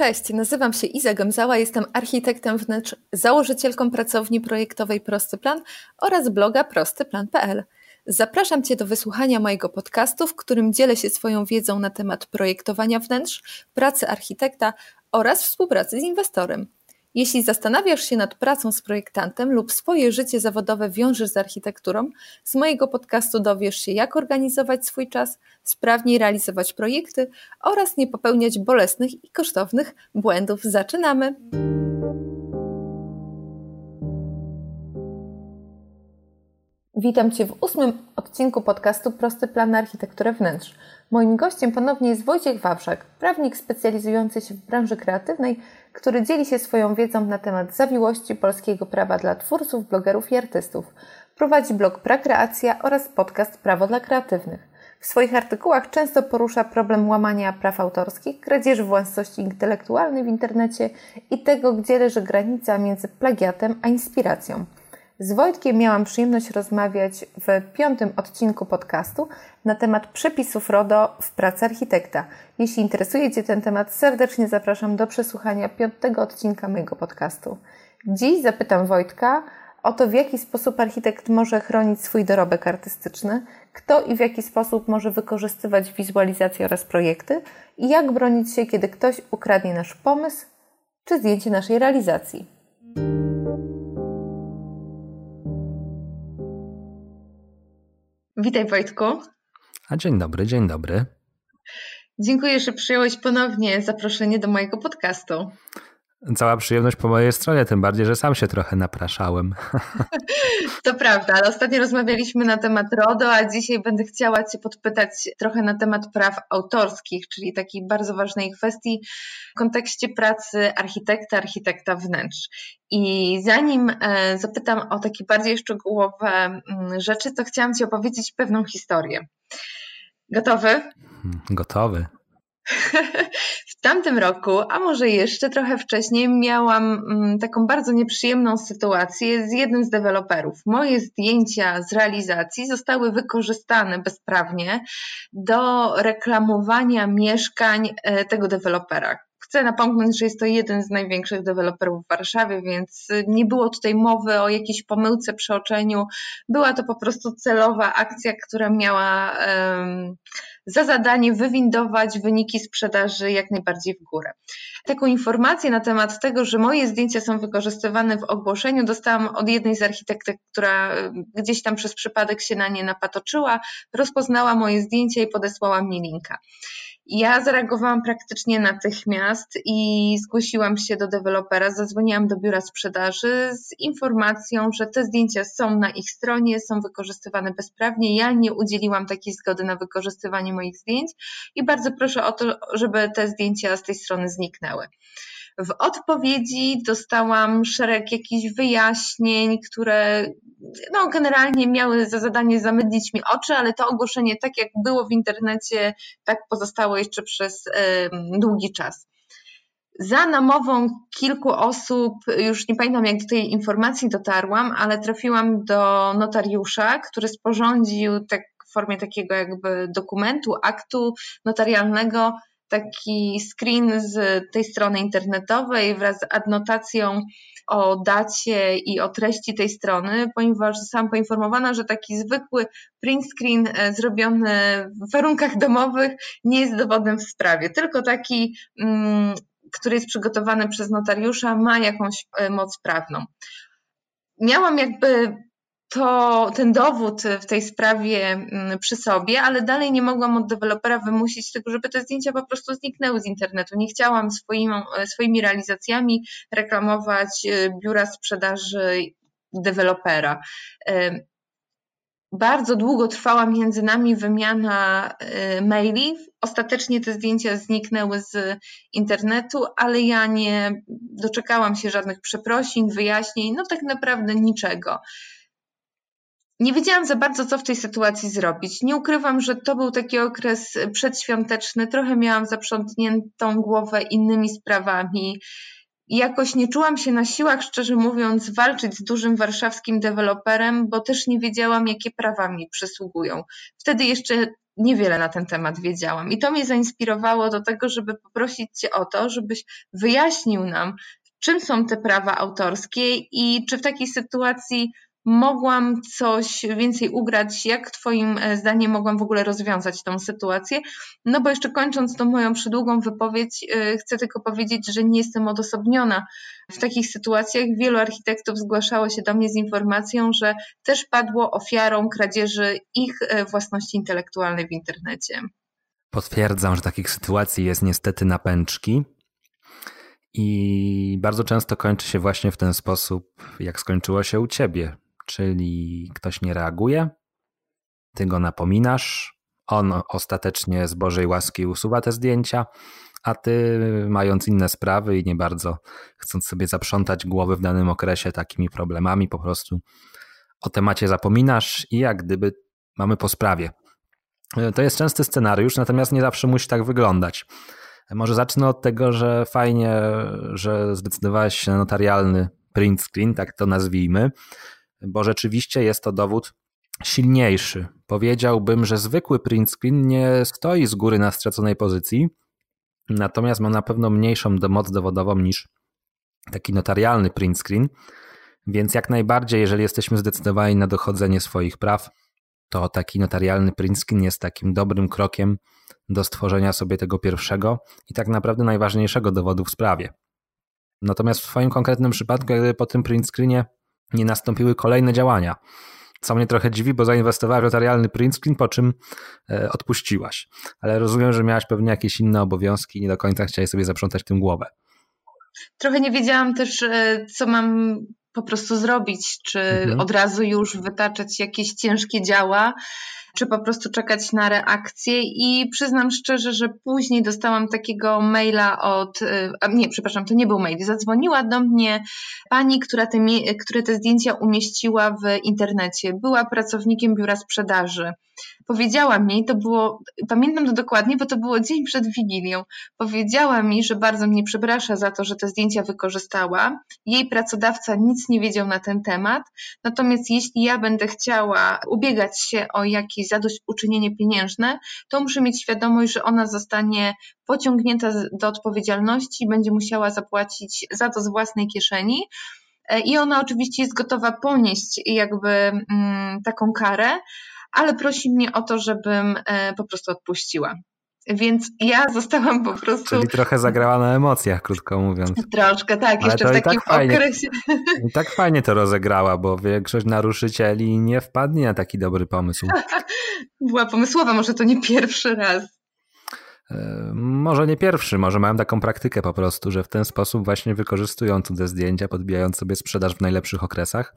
Cześć, nazywam się Iza Gemzała, jestem architektem wnętrz, założycielką pracowni projektowej Prosty Plan oraz bloga prostyplan.pl. Zapraszam Cię do wysłuchania mojego podcastu, w którym dzielę się swoją wiedzą na temat projektowania wnętrz, pracy architekta oraz współpracy z inwestorem. Jeśli zastanawiasz się nad pracą z projektantem lub swoje życie zawodowe wiążesz z architekturą, z mojego podcastu dowiesz się, jak organizować swój czas, sprawniej realizować projekty oraz nie popełniać bolesnych i kosztownych błędów. Zaczynamy! Witam Cię w ósmym odcinku podcastu Prosty Plan na Architekturę Wnętrz. Moim gościem ponownie jest Wojciech Wawrzak, prawnik specjalizujący się w branży kreatywnej, który dzieli się swoją wiedzą na temat zawiłości polskiego prawa dla twórców, blogerów i artystów. Prowadzi blog Prakreacja oraz podcast Prawo dla Kreatywnych. W swoich artykułach często porusza problem łamania praw autorskich, kradzieży własności intelektualnej w internecie i tego, gdzie leży granica między plagiatem a inspiracją. Z Wojtkiem miałam przyjemność rozmawiać w piątym odcinku podcastu na temat przepisów RODO w pracy architekta. Jeśli interesuje Cię ten temat, serdecznie zapraszam do przesłuchania piątego odcinka mojego podcastu. Dziś zapytam Wojtka o to, w jaki sposób architekt może chronić swój dorobek artystyczny, kto i w jaki sposób może wykorzystywać wizualizację oraz projekty i jak bronić się, kiedy ktoś ukradnie nasz pomysł czy zdjęcie naszej realizacji. Witaj Wojtku. A dzień dobry, dzień dobry. Dziękuję, że przyjąłeś ponownie zaproszenie do mojego podcastu. Cała przyjemność po mojej stronie, tym bardziej, że sam się trochę napraszałem. To prawda, ale ostatnio rozmawialiśmy na temat RODO, a dzisiaj będę chciała Cię podpytać trochę na temat praw autorskich, czyli takiej bardzo ważnej kwestii w kontekście pracy architekta, architekta wnętrz. I zanim e, zapytam o takie bardziej szczegółowe mm, rzeczy, to chciałam Ci opowiedzieć pewną historię. Gotowy? Hmm, gotowy. W tamtym roku, a może jeszcze trochę wcześniej, miałam mm, taką bardzo nieprzyjemną sytuację z jednym z deweloperów. Moje zdjęcia z realizacji zostały wykorzystane bezprawnie do reklamowania mieszkań e, tego dewelopera. Chcę napomknąć, że jest to jeden z największych deweloperów w Warszawie, więc nie było tutaj mowy o jakiejś pomyłce, przeoczeniu. Była to po prostu celowa akcja, która miała um, za zadanie wywindować wyniki sprzedaży jak najbardziej w górę. Taką informację na temat tego, że moje zdjęcia są wykorzystywane w ogłoszeniu, dostałam od jednej z architektek, która gdzieś tam przez przypadek się na nie napatoczyła, rozpoznała moje zdjęcia i podesłała mi linka. Ja zareagowałam praktycznie natychmiast i zgłosiłam się do dewelopera, zadzwoniłam do biura sprzedaży z informacją, że te zdjęcia są na ich stronie, są wykorzystywane bezprawnie. Ja nie udzieliłam takiej zgody na wykorzystywanie moich zdjęć i bardzo proszę o to, żeby te zdjęcia z tej strony zniknęły. W odpowiedzi dostałam szereg jakichś wyjaśnień, które no, generalnie miały za zadanie zamydlić mi oczy, ale to ogłoszenie, tak jak było w internecie, tak pozostało jeszcze przez długi czas. Za namową kilku osób, już nie pamiętam jak do tej informacji dotarłam, ale trafiłam do notariusza, który sporządził tak w formie takiego jakby dokumentu, aktu notarialnego taki screen z tej strony internetowej wraz z adnotacją o dacie i o treści tej strony, ponieważ zostałam poinformowana, że taki zwykły print screen e, zrobiony w warunkach domowych nie jest dowodem w sprawie, tylko taki, mm, który jest przygotowany przez notariusza, ma jakąś e, moc prawną. Miałam jakby to ten dowód w tej sprawie mm, przy sobie, ale dalej nie mogłam od dewelopera wymusić tego, żeby te zdjęcia po prostu zniknęły z internetu. Nie chciałam swoim, swoimi realizacjami reklamować y, biura sprzedaży dewelopera. Y, bardzo długo trwała między nami wymiana maili. Ostatecznie te zdjęcia zniknęły z internetu, ale ja nie doczekałam się żadnych przeprosin, wyjaśnień, no tak naprawdę niczego. Nie wiedziałam za bardzo, co w tej sytuacji zrobić. Nie ukrywam, że to był taki okres przedświąteczny. Trochę miałam zaprzątniętą głowę innymi sprawami. Jakoś nie czułam się na siłach, szczerze mówiąc, walczyć z dużym warszawskim deweloperem, bo też nie wiedziałam, jakie prawa mi przysługują. Wtedy jeszcze niewiele na ten temat wiedziałam. I to mnie zainspirowało do tego, żeby poprosić Cię o to, żebyś wyjaśnił nam, czym są te prawa autorskie i czy w takiej sytuacji mogłam coś więcej ugrać, jak Twoim e, zdaniem mogłam w ogóle rozwiązać tą sytuację. No bo jeszcze kończąc tą moją przydługą wypowiedź, e, chcę tylko powiedzieć, że nie jestem odosobniona w takich sytuacjach. Wielu architektów zgłaszało się do mnie z informacją, że też padło ofiarą kradzieży ich e, własności intelektualnej w internecie. Potwierdzam, że takich sytuacji jest niestety na pęczki. I bardzo często kończy się właśnie w ten sposób, jak skończyło się u ciebie, czyli ktoś nie reaguje, ty go napominasz, on ostatecznie z Bożej łaski usuwa te zdjęcia, a ty, mając inne sprawy i nie bardzo chcąc sobie zaprzątać głowy w danym okresie takimi problemami, po prostu o temacie zapominasz i jak gdyby mamy po sprawie. To jest częsty scenariusz, natomiast nie zawsze musi tak wyglądać. Może zacznę od tego, że fajnie, że zdecydowałeś się na notarialny print screen, tak to nazwijmy, bo rzeczywiście jest to dowód silniejszy. Powiedziałbym, że zwykły print screen nie stoi z góry na straconej pozycji, natomiast ma na pewno mniejszą moc dowodową niż taki notarialny print screen, więc jak najbardziej, jeżeli jesteśmy zdecydowani na dochodzenie swoich praw, to taki notarialny print screen jest takim dobrym krokiem do stworzenia sobie tego pierwszego i tak naprawdę najważniejszego dowodu w sprawie. Natomiast w Twoim konkretnym przypadku, gdy po tym print screenie nie nastąpiły kolejne działania, co mnie trochę dziwi, bo zainwestowałeś w notarialny print screen, po czym e, odpuściłaś. Ale rozumiem, że miałaś pewnie jakieś inne obowiązki i nie do końca chciałaś sobie zaprzątać tym głowę. Trochę nie wiedziałam też, e, co mam po prostu zrobić, czy mhm. od razu już wytaczać jakieś ciężkie działa, czy po prostu czekać na reakcję. I przyznam szczerze, że później dostałam takiego maila od, y, nie, przepraszam, to nie był mail, zadzwoniła do mnie pani, która te, które te zdjęcia umieściła w internecie. Była pracownikiem biura sprzedaży powiedziała mi, to było, pamiętam to dokładnie, bo to było dzień przed Wigilią, powiedziała mi, że bardzo mnie przeprasza za to, że te zdjęcia wykorzystała. Jej pracodawca nic nie wiedział na ten temat, natomiast jeśli ja będę chciała ubiegać się o jakieś zadośćuczynienie pieniężne, to muszę mieć świadomość, że ona zostanie pociągnięta do odpowiedzialności i będzie musiała zapłacić za to z własnej kieszeni. E, I ona oczywiście jest gotowa ponieść jakby mm, taką karę, ale prosi mnie o to, żebym e, po prostu odpuściła. Więc ja zostałam po prostu. Czyli trochę zagrała na emocjach, krótko mówiąc. Troszkę, tak, Ale jeszcze w tak takim tak fajnie, okresie. I tak fajnie to rozegrała, bo większość naruszycieli nie wpadnie na taki dobry pomysł. Była pomysłowa, może to nie pierwszy raz. Może nie pierwszy, może mają taką praktykę po prostu, że w ten sposób właśnie wykorzystują cudze zdjęcia, podbijając sobie sprzedaż w najlepszych okresach,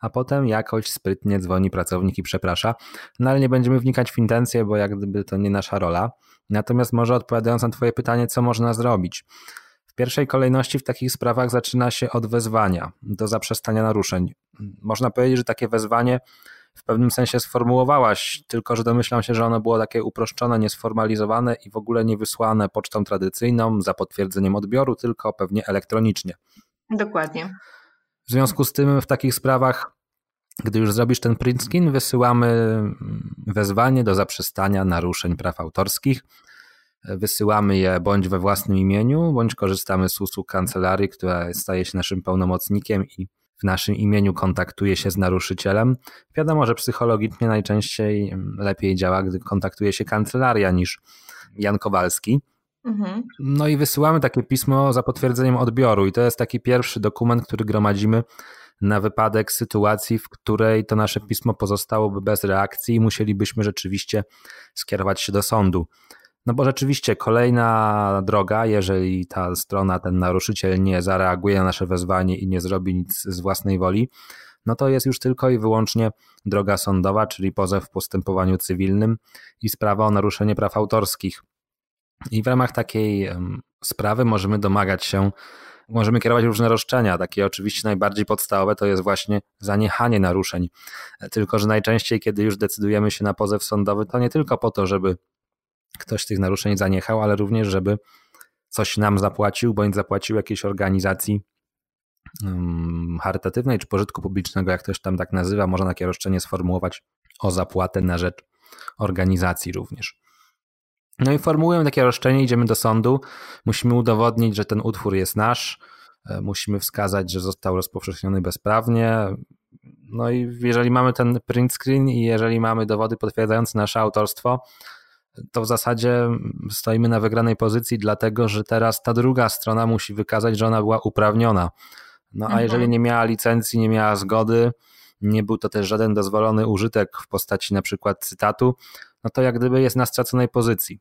a potem jakoś sprytnie dzwoni pracownik i przeprasza. No ale nie będziemy wnikać w intencje, bo jak gdyby to nie nasza rola. Natomiast może odpowiadając na Twoje pytanie, co można zrobić? W pierwszej kolejności w takich sprawach zaczyna się od wezwania do zaprzestania naruszeń. Można powiedzieć, że takie wezwanie w pewnym sensie sformułowałaś, tylko że domyślam się, że ono było takie uproszczone, niesformalizowane i w ogóle nie wysłane pocztą tradycyjną za potwierdzeniem odbioru, tylko pewnie elektronicznie. Dokładnie. W związku z tym w takich sprawach, gdy już zrobisz ten print screen, wysyłamy wezwanie do zaprzestania naruszeń praw autorskich. Wysyłamy je bądź we własnym imieniu, bądź korzystamy z usług kancelarii, która staje się naszym pełnomocnikiem i w naszym imieniu kontaktuje się z naruszycielem. Wiadomo, że psychologicznie najczęściej lepiej działa, gdy kontaktuje się kancelaria niż Jan Kowalski. Mhm. No i wysyłamy takie pismo za potwierdzeniem odbioru, i to jest taki pierwszy dokument, który gromadzimy na wypadek sytuacji, w której to nasze pismo pozostałoby bez reakcji i musielibyśmy rzeczywiście skierować się do sądu. No bo rzeczywiście kolejna droga, jeżeli ta strona, ten naruszyciel nie zareaguje na nasze wezwanie i nie zrobi nic z własnej woli, no to jest już tylko i wyłącznie droga sądowa, czyli pozew w postępowaniu cywilnym i sprawa o naruszenie praw autorskich. I w ramach takiej sprawy możemy domagać się, możemy kierować różne roszczenia. Takie oczywiście najbardziej podstawowe to jest właśnie zaniechanie naruszeń. Tylko, że najczęściej, kiedy już decydujemy się na pozew sądowy, to nie tylko po to, żeby ktoś tych naruszeń zaniechał, ale również, żeby coś nam zapłacił, bądź zapłacił jakiejś organizacji um, charytatywnej czy pożytku publicznego, jak ktoś tam tak nazywa, można takie roszczenie sformułować o zapłatę na rzecz organizacji również. No i formułujemy takie roszczenie, idziemy do sądu, musimy udowodnić, że ten utwór jest nasz, e, musimy wskazać, że został rozpowszechniony bezprawnie. No i jeżeli mamy ten print screen i jeżeli mamy dowody potwierdzające nasze autorstwo, to w zasadzie stoimy na wygranej pozycji, dlatego że teraz ta druga strona musi wykazać, że ona była uprawniona. No a mhm. jeżeli nie miała licencji, nie miała zgody, nie był to też żaden dozwolony użytek w postaci na przykład cytatu, no to jak gdyby jest na straconej pozycji.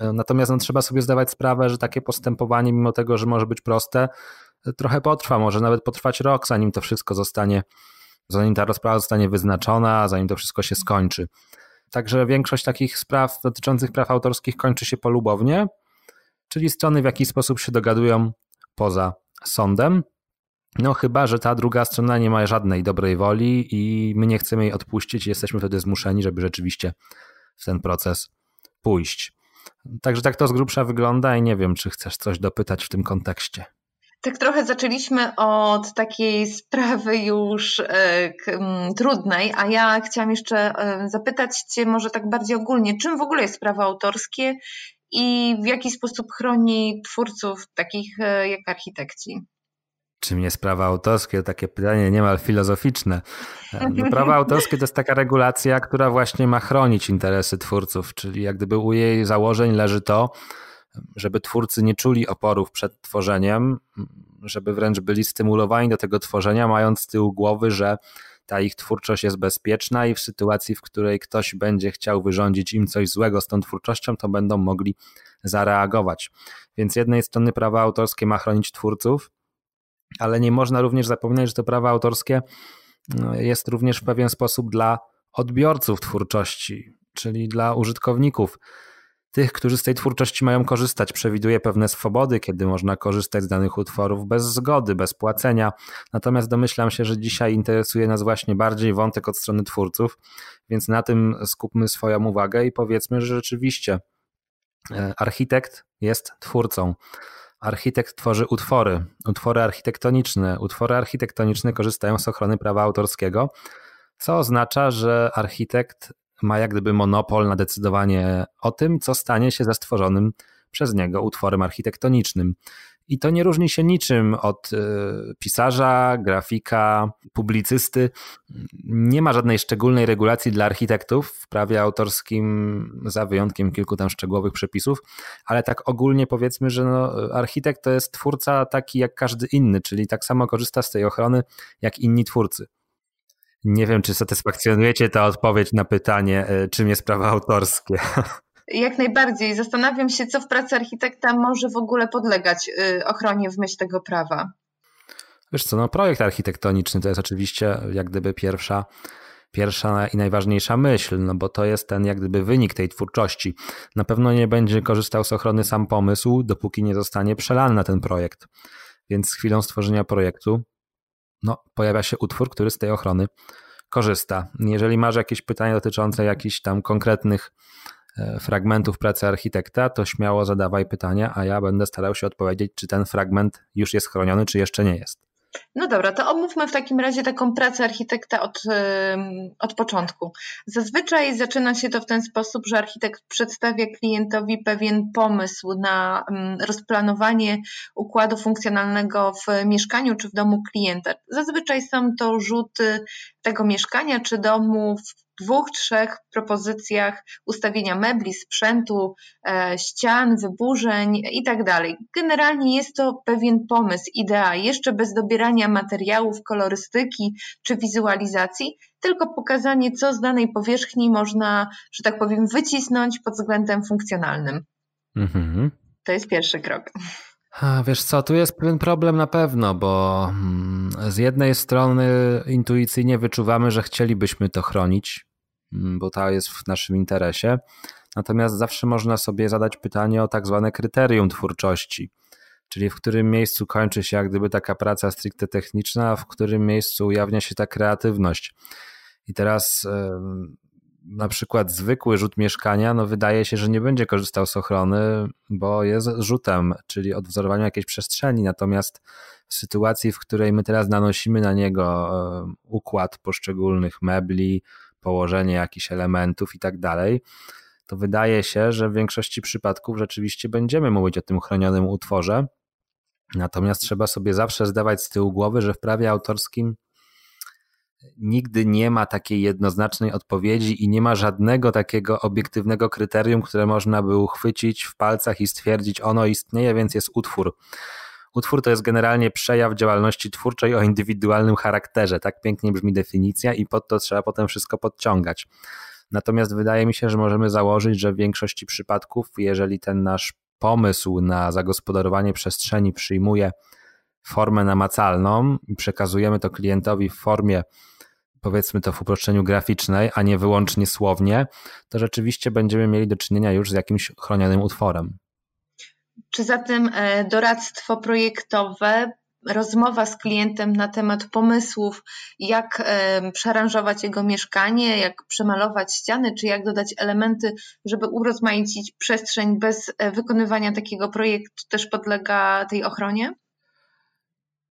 Natomiast no, trzeba sobie zdawać sprawę, że takie postępowanie, mimo tego, że może być proste, trochę potrwa, może nawet potrwać rok, zanim to wszystko zostanie, zanim ta rozprawa zostanie wyznaczona, zanim to wszystko się skończy. Także większość takich spraw dotyczących praw autorskich kończy się polubownie, czyli strony w jakiś sposób się dogadują poza sądem. No chyba, że ta druga strona nie ma żadnej dobrej woli i my nie chcemy jej odpuścić jesteśmy wtedy zmuszeni, żeby rzeczywiście w ten proces pójść. Także tak to z grubsza wygląda i nie wiem, czy chcesz coś dopytać w tym kontekście. Tak trochę zaczęliśmy od takiej sprawy już e, trudnej, a ja chciałam jeszcze e, zapytać Cię może tak bardziej ogólnie, czym w ogóle jest prawo autorskie i w jaki sposób chroni twórców takich e, jak architekci? Czym jest prawo autorskie? Takie pytanie niemal filozoficzne. No, prawo autorskie to jest taka regulacja, która właśnie ma chronić interesy twórców, czyli jak gdyby u jej założeń leży to, żeby twórcy nie czuli oporów przed tworzeniem, żeby wręcz byli stymulowani do tego tworzenia, mając z tyłu głowy, że ta ich twórczość jest bezpieczna i w sytuacji, w której ktoś będzie chciał wyrządzić im coś złego z tą twórczością, to będą mogli zareagować. Więc z jednej strony prawa autorskie ma chronić twórców, ale nie można również zapominać, że to prawo autorskie no, jest również w pewien sposób dla odbiorców twórczości, czyli dla użytkowników tych, którzy z tej twórczości mają korzystać. Przewiduje pewne swobody, kiedy można korzystać z danych utworów bez zgody, bez płacenia. Natomiast domyślam się, że dzisiaj interesuje nas właśnie bardziej wątek od strony twórców, więc na tym skupmy swoją uwagę i powiedzmy, że rzeczywiście e, architekt jest twórcą. Architekt tworzy utwory, utwory architektoniczne. Utwory architektoniczne korzystają z ochrony prawa autorskiego, co oznacza, że architekt ma jak gdyby monopol na decydowanie o tym, co stanie się ze stworzonym przez niego utworem architektonicznym. I to nie różni się niczym od y, pisarza, grafika, publicysty. Nie ma żadnej szczególnej regulacji dla architektów w prawie autorskim, za wyjątkiem kilku tam szczegółowych przepisów, ale tak ogólnie powiedzmy, że no, architekt to jest twórca taki jak każdy inny, czyli tak samo korzysta z tej ochrony jak inni twórcy. Nie wiem, czy satysfakcjonujecie ta odpowiedź na pytanie, e, czym jest prawo autorskie. Jak najbardziej. Zastanawiam się, co w pracy architekta może w ogóle podlegać y, ochronie w myśl tego prawa. Wiesz co, no projekt architektoniczny to jest oczywiście jak gdyby pierwsza, pierwsza i najważniejsza myśl, no bo to jest ten jak gdyby wynik tej twórczości. Na pewno nie będzie korzystał z ochrony sam pomysł, dopóki nie zostanie przelany na ten projekt. Więc z chwilą stworzenia projektu no, pojawia się utwór, który z tej ochrony korzysta. Jeżeli masz jakieś pytania dotyczące jakichś tam konkretnych e, fragmentów pracy architekta, to śmiało zadawaj pytania, a ja będę starał się odpowiedzieć, czy ten fragment już jest chroniony, czy jeszcze nie jest. No dobra, to omówmy w takim razie taką pracę architekta od, od początku. Zazwyczaj zaczyna się to w ten sposób, że architekt przedstawia klientowi pewien pomysł na rozplanowanie układu funkcjonalnego w mieszkaniu czy w domu klienta. Zazwyczaj są to rzuty tego mieszkania czy domu w dwóch, trzech propozycjach ustawienia mebli, sprzętu, e, ścian, wyburzeń i tak dalej. Generalnie jest to pewien pomysł, idea, jeszcze bez dobierania materiałów, kolorystyki czy wizualizacji, tylko pokazanie, co z danej powierzchni można, że tak powiem, wycisnąć pod względem funkcjonalnym. Mhm. To jest pierwszy krok. A, wiesz co, tu jest pewien problem na pewno, bo mm, z jednej strony intuicyjnie wyczuwamy, że chcielibyśmy to chronić, bo to jest w naszym interesie. Natomiast zawsze można sobie zadać pytanie o tak zwane kryterium twórczości, czyli w którym miejscu kończy się jak gdyby taka praca stricte techniczna, a w którym miejscu ujawnia się ta kreatywność. I teraz na przykład zwykły rzut mieszkania, no wydaje się, że nie będzie korzystał z ochrony, bo jest rzutem, czyli odwzorowaniem jakiejś przestrzeni. Natomiast w sytuacji, w której my teraz nanosimy na niego układ poszczególnych mebli, położenie jakichś elementów i tak dalej, to wydaje się, że w większości przypadków rzeczywiście będziemy mówić o tym chronionym utworze. Natomiast trzeba sobie zawsze zdawać z tyłu głowy, że w prawie autorskim nigdy nie ma takiej jednoznacznej odpowiedzi i nie ma żadnego takiego obiektywnego kryterium, które można by uchwycić w palcach i stwierdzić, ono istnieje, więc jest utwór. Utwór to jest generalnie przejaw działalności twórczej o indywidualnym charakterze. Tak pięknie brzmi definicja i pod to trzeba potem wszystko podciągać. Natomiast wydaje mi się, że możemy założyć, że w większości przypadków, jeżeli ten nasz pomysł na zagospodarowanie przestrzeni przyjmuje formę namacalną i przekazujemy to klientowi w formie powiedzmy to w uproszczeniu graficznej, a nie wyłącznie słownie, to rzeczywiście będziemy mieli do czynienia już z jakimś chronionym utworem. Czy zatem e, doradztwo projektowe, rozmowa z klientem na temat pomysłów, jak e, przearanżować jego mieszkanie, jak przemalować ściany, czy jak dodać elementy, żeby urozmaicić przestrzeń bez e, wykonywania takiego projektu, też podlega tej ochronie?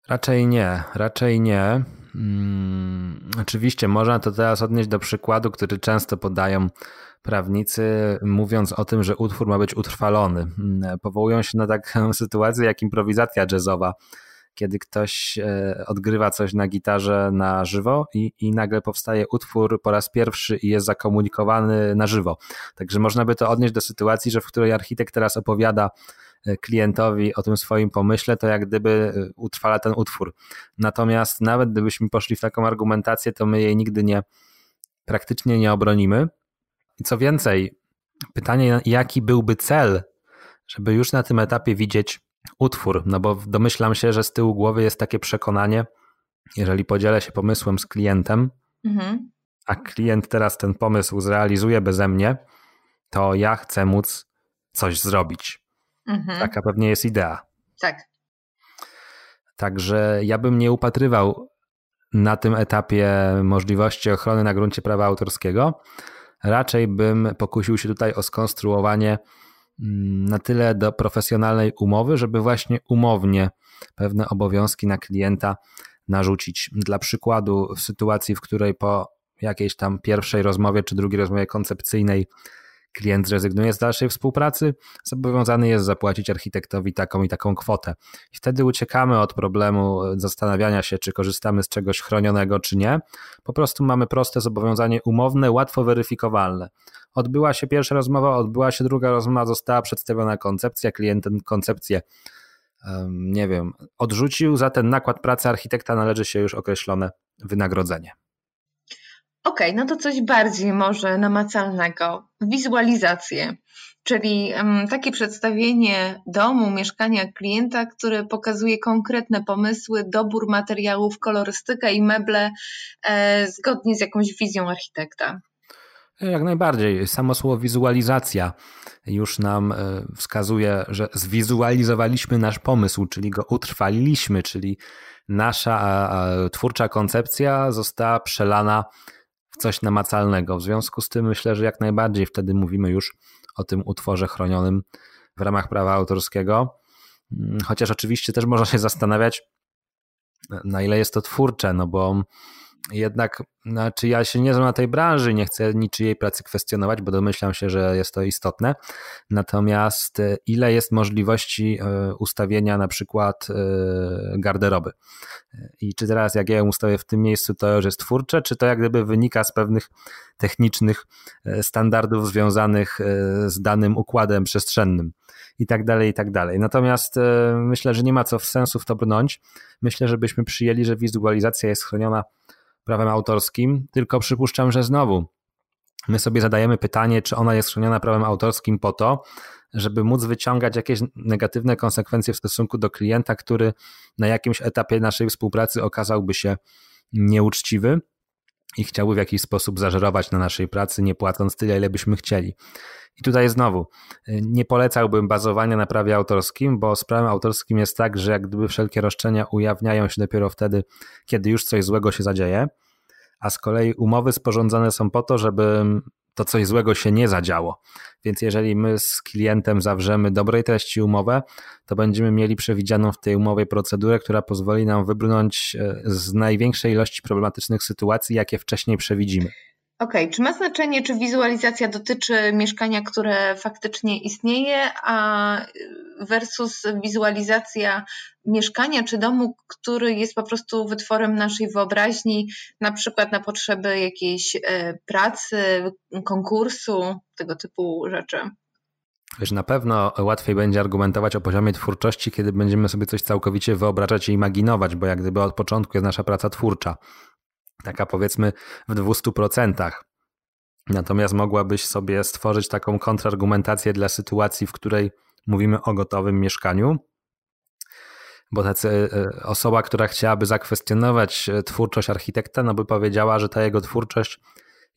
Raczej nie, raczej nie. Hmm, oczywiście można to teraz odnieść do przykładu, który często podają prawnicy, mówiąc o tym, że utwór ma być utrwalony. Hmm, powołują się na taką sytuację jak improwizacja jazzowa, kiedy ktoś e, odgrywa coś na gitarze na żywo i, i nagle powstaje utwór po raz pierwszy i jest zakomunikowany na żywo. Także można by to odnieść do sytuacji, że w której architekt teraz opowiada klientowi o tym swoim pomyśle, to jak gdyby e, utrwala ten utwór. Natomiast nawet gdybyśmy poszli w taką argumentację, to my jej nigdy nie praktycznie nie obronimy. I co więcej, pytanie, jaki byłby cel, żeby już na tym etapie widzieć utwór, no bo domyślam się, że z tyłu głowy jest takie przekonanie, jeżeli podzielę się pomysłem z klientem, mhm. a klient teraz ten pomysł zrealizuje beze mnie, to ja chcę móc coś zrobić. Mhm. Taka pewnie jest idea. Tak. Także ja bym nie upatrywał na tym etapie możliwości ochrony na gruncie prawa autorskiego. Raczej bym pokusił się tutaj o skonstruowanie mm, na tyle do profesjonalnej umowy, żeby właśnie umownie pewne obowiązki na klienta narzucić. Dla przykładu, w sytuacji, w której po jakiejś tam pierwszej rozmowie czy drugiej rozmowie koncepcyjnej klient zrezygnuje z dalszej współpracy, zobowiązany jest zapłacić architektowi taką i taką kwotę. I wtedy uciekamy od problemu zastanawiania się, czy korzystamy z czegoś chronionego, czy nie. Po prostu mamy proste zobowiązanie umowne, łatwo weryfikowalne. Odbyła się pierwsza rozmowa, odbyła się druga rozmowa, została przedstawiona koncepcja, klient tę koncepcję nie wiem, odrzucił, za ten nakład pracy architekta należy się już określone wynagrodzenie. Okay, no to coś bardziej może namacalnego. Wizualizację, czyli takie przedstawienie domu, mieszkania klienta, które pokazuje konkretne pomysły, dobór materiałów, kolorystykę i meble e, zgodnie z jakąś wizją architekta. Jak najbardziej. Samo słowo wizualizacja już nam e, wskazuje, że zwizualizowaliśmy nasz pomysł, czyli go utrwaliliśmy, czyli nasza twórcza koncepcja została przelana coś namacalnego. W związku z tym myślę, że jak najbardziej wtedy mówimy już o tym utworze chronionym w ramach prawa autorskiego. Mm, chociaż oczywiście też można się zastanawiać, na ile jest to twórcze, no bo jednak, znaczy ja się nie znam na tej branży, nie chcę niczyjej pracy kwestionować, bo domyślam się, że jest to istotne. Natomiast e, ile jest możliwości e, ustawienia na przykład e, garderoby? I czy teraz jak ja ją ustawię w tym miejscu, to już jest twórcze, czy to jak gdyby wynika z pewnych technicznych standardów związanych z danym układem przestrzennym? i tak dalej, i tak dalej. Natomiast myślę, że nie ma co w sensu w to brnąć. Myślę, żebyśmy przyjęli, że wizualizacja jest chroniona prawem autorskim, tylko przypuszczam, że znowu my sobie zadajemy pytanie, czy ona jest chroniona prawem autorskim po to, żeby móc wyciągać jakieś negatywne konsekwencje w stosunku do klienta, który na jakimś etapie naszej współpracy okazałby się nieuczciwy i chciałby w jakiś sposób zażerować na naszej pracy, nie płacąc tyle, ile byśmy chcieli. I tutaj znowu, nie polecałbym bazowania na prawie autorskim, bo z prawem autorskim jest tak, że jak gdyby wszelkie roszczenia ujawniają się dopiero wtedy, kiedy już coś złego się zadzieje, a z kolei umowy sporządzane są po to, żeby to coś złego się nie zadziało. Więc jeżeli my z klientem zawrzemy dobrej treści umowę, to będziemy mieli przewidzianą w tej umowie procedurę, która pozwoli nam wybrnąć e, z największej ilości problematycznych sytuacji, jakie wcześniej przewidzimy. Okej, okay. czy ma znaczenie, czy wizualizacja dotyczy mieszkania, które faktycznie istnieje, a versus wizualizacja mieszkania czy domu, który jest po prostu wytworem naszej wyobraźni, na przykład na potrzeby jakiejś e, pracy, konkursu, tego typu rzeczy? Wiesz, na pewno łatwiej będzie argumentować o poziomie twórczości, kiedy będziemy sobie coś całkowicie wyobrażać i imaginować, bo jak gdyby od początku jest nasza praca twórcza taka powiedzmy w 200%. Natomiast mogłabyś sobie stworzyć taką kontrargumentację dla sytuacji, w której mówimy o gotowym mieszkaniu, bo tacy, e, osoba, która chciałaby zakwestionować e, twórczość architekta, no by powiedziała, że ta jego twórczość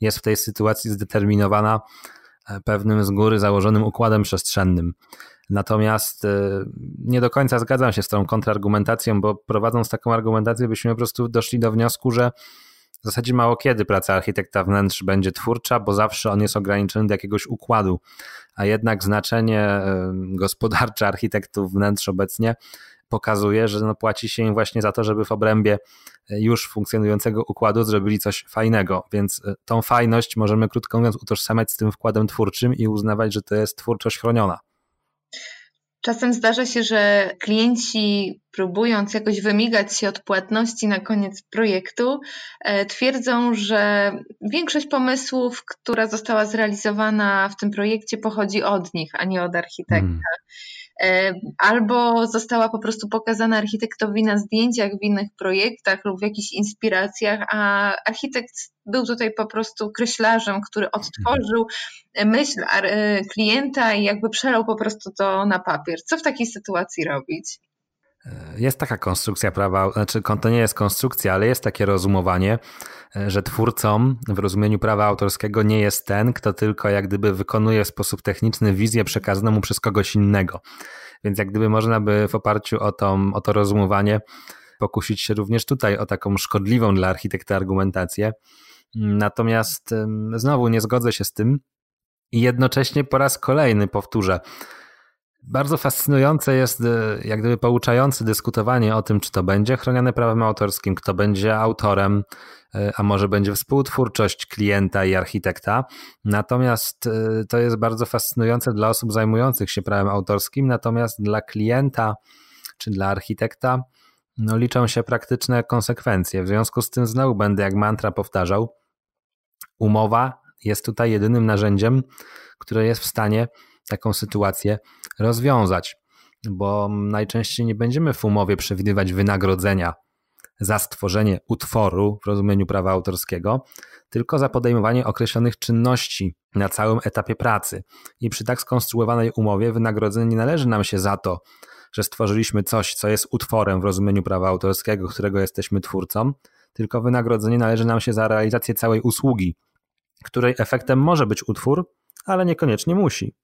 jest w tej sytuacji zdeterminowana e, pewnym z góry założonym układem przestrzennym. Natomiast nie do końca zgadzam się z tą kontrargumentacją, bo prowadząc taką argumentację, byśmy po prostu doszli do wniosku, że w zasadzie mało kiedy praca architekta wnętrz będzie twórcza, bo zawsze on jest ograniczony do jakiegoś układu, a jednak znaczenie gospodarcze architektów wnętrz obecnie pokazuje, że no płaci się im właśnie za to, żeby w obrębie e, już funkcjonującego układu zrobili coś fajnego, więc e, tą fajność możemy krótko mówiąc utożsamiać z tym wkładem twórczym i uznawać, że to jest twórczość chroniona. Czasem zdarza się, że klienci, próbując jakoś wymigać się od płatności na koniec projektu, e, twierdzą, że większość pomysłów, która została zrealizowana w tym projekcie, pochodzi od nich, a nie od architekta. Hmm. E, albo została po prostu pokazana architektowi na zdjęciach w innych projektach lub w jakichś inspiracjach, a architekt był tutaj po prostu kreślarzem, który odtworzył myśl e, klienta i jakby przelał po prostu to na papier. Co w takiej sytuacji robić? E, jest taka konstrukcja prawa, znaczy to nie jest konstrukcja, ale jest takie rozumowanie, że twórcą w rozumieniu prawa autorskiego nie jest ten, kto tylko jak gdyby wykonuje w sposób techniczny wizję przekazaną przez kogoś innego. Więc jak gdyby można by w oparciu o to, o to rozumowanie pokusić się również tutaj o taką szkodliwą dla architekta argumentację. Natomiast znowu nie zgodzę się z tym i jednocześnie po raz kolejny powtórzę, bardzo fascynujące jest, e, jak gdyby pouczające dyskutowanie o tym, czy to będzie chronione prawem autorskim, kto będzie autorem, e, a może będzie współtwórczość klienta i architekta. Natomiast e, to jest bardzo fascynujące dla osób zajmujących się prawem autorskim, natomiast dla klienta czy dla architekta no, liczą się praktyczne konsekwencje. W związku z tym znowu będę jak mantra powtarzał, umowa jest tutaj jedynym narzędziem, które jest w stanie taką sytuację rozwiązać, bo najczęściej nie będziemy w umowie przewidywać wynagrodzenia za stworzenie utworu w rozumieniu prawa autorskiego, tylko za podejmowanie określonych czynności na całym etapie pracy. I przy tak skonstruowanej umowie wynagrodzenie nie należy nam się za to, że stworzyliśmy coś, co jest utworem w rozumieniu prawa autorskiego, którego jesteśmy twórcą, tylko wynagrodzenie należy nam się za realizację całej usługi, której efektem może być utwór, ale niekoniecznie musi.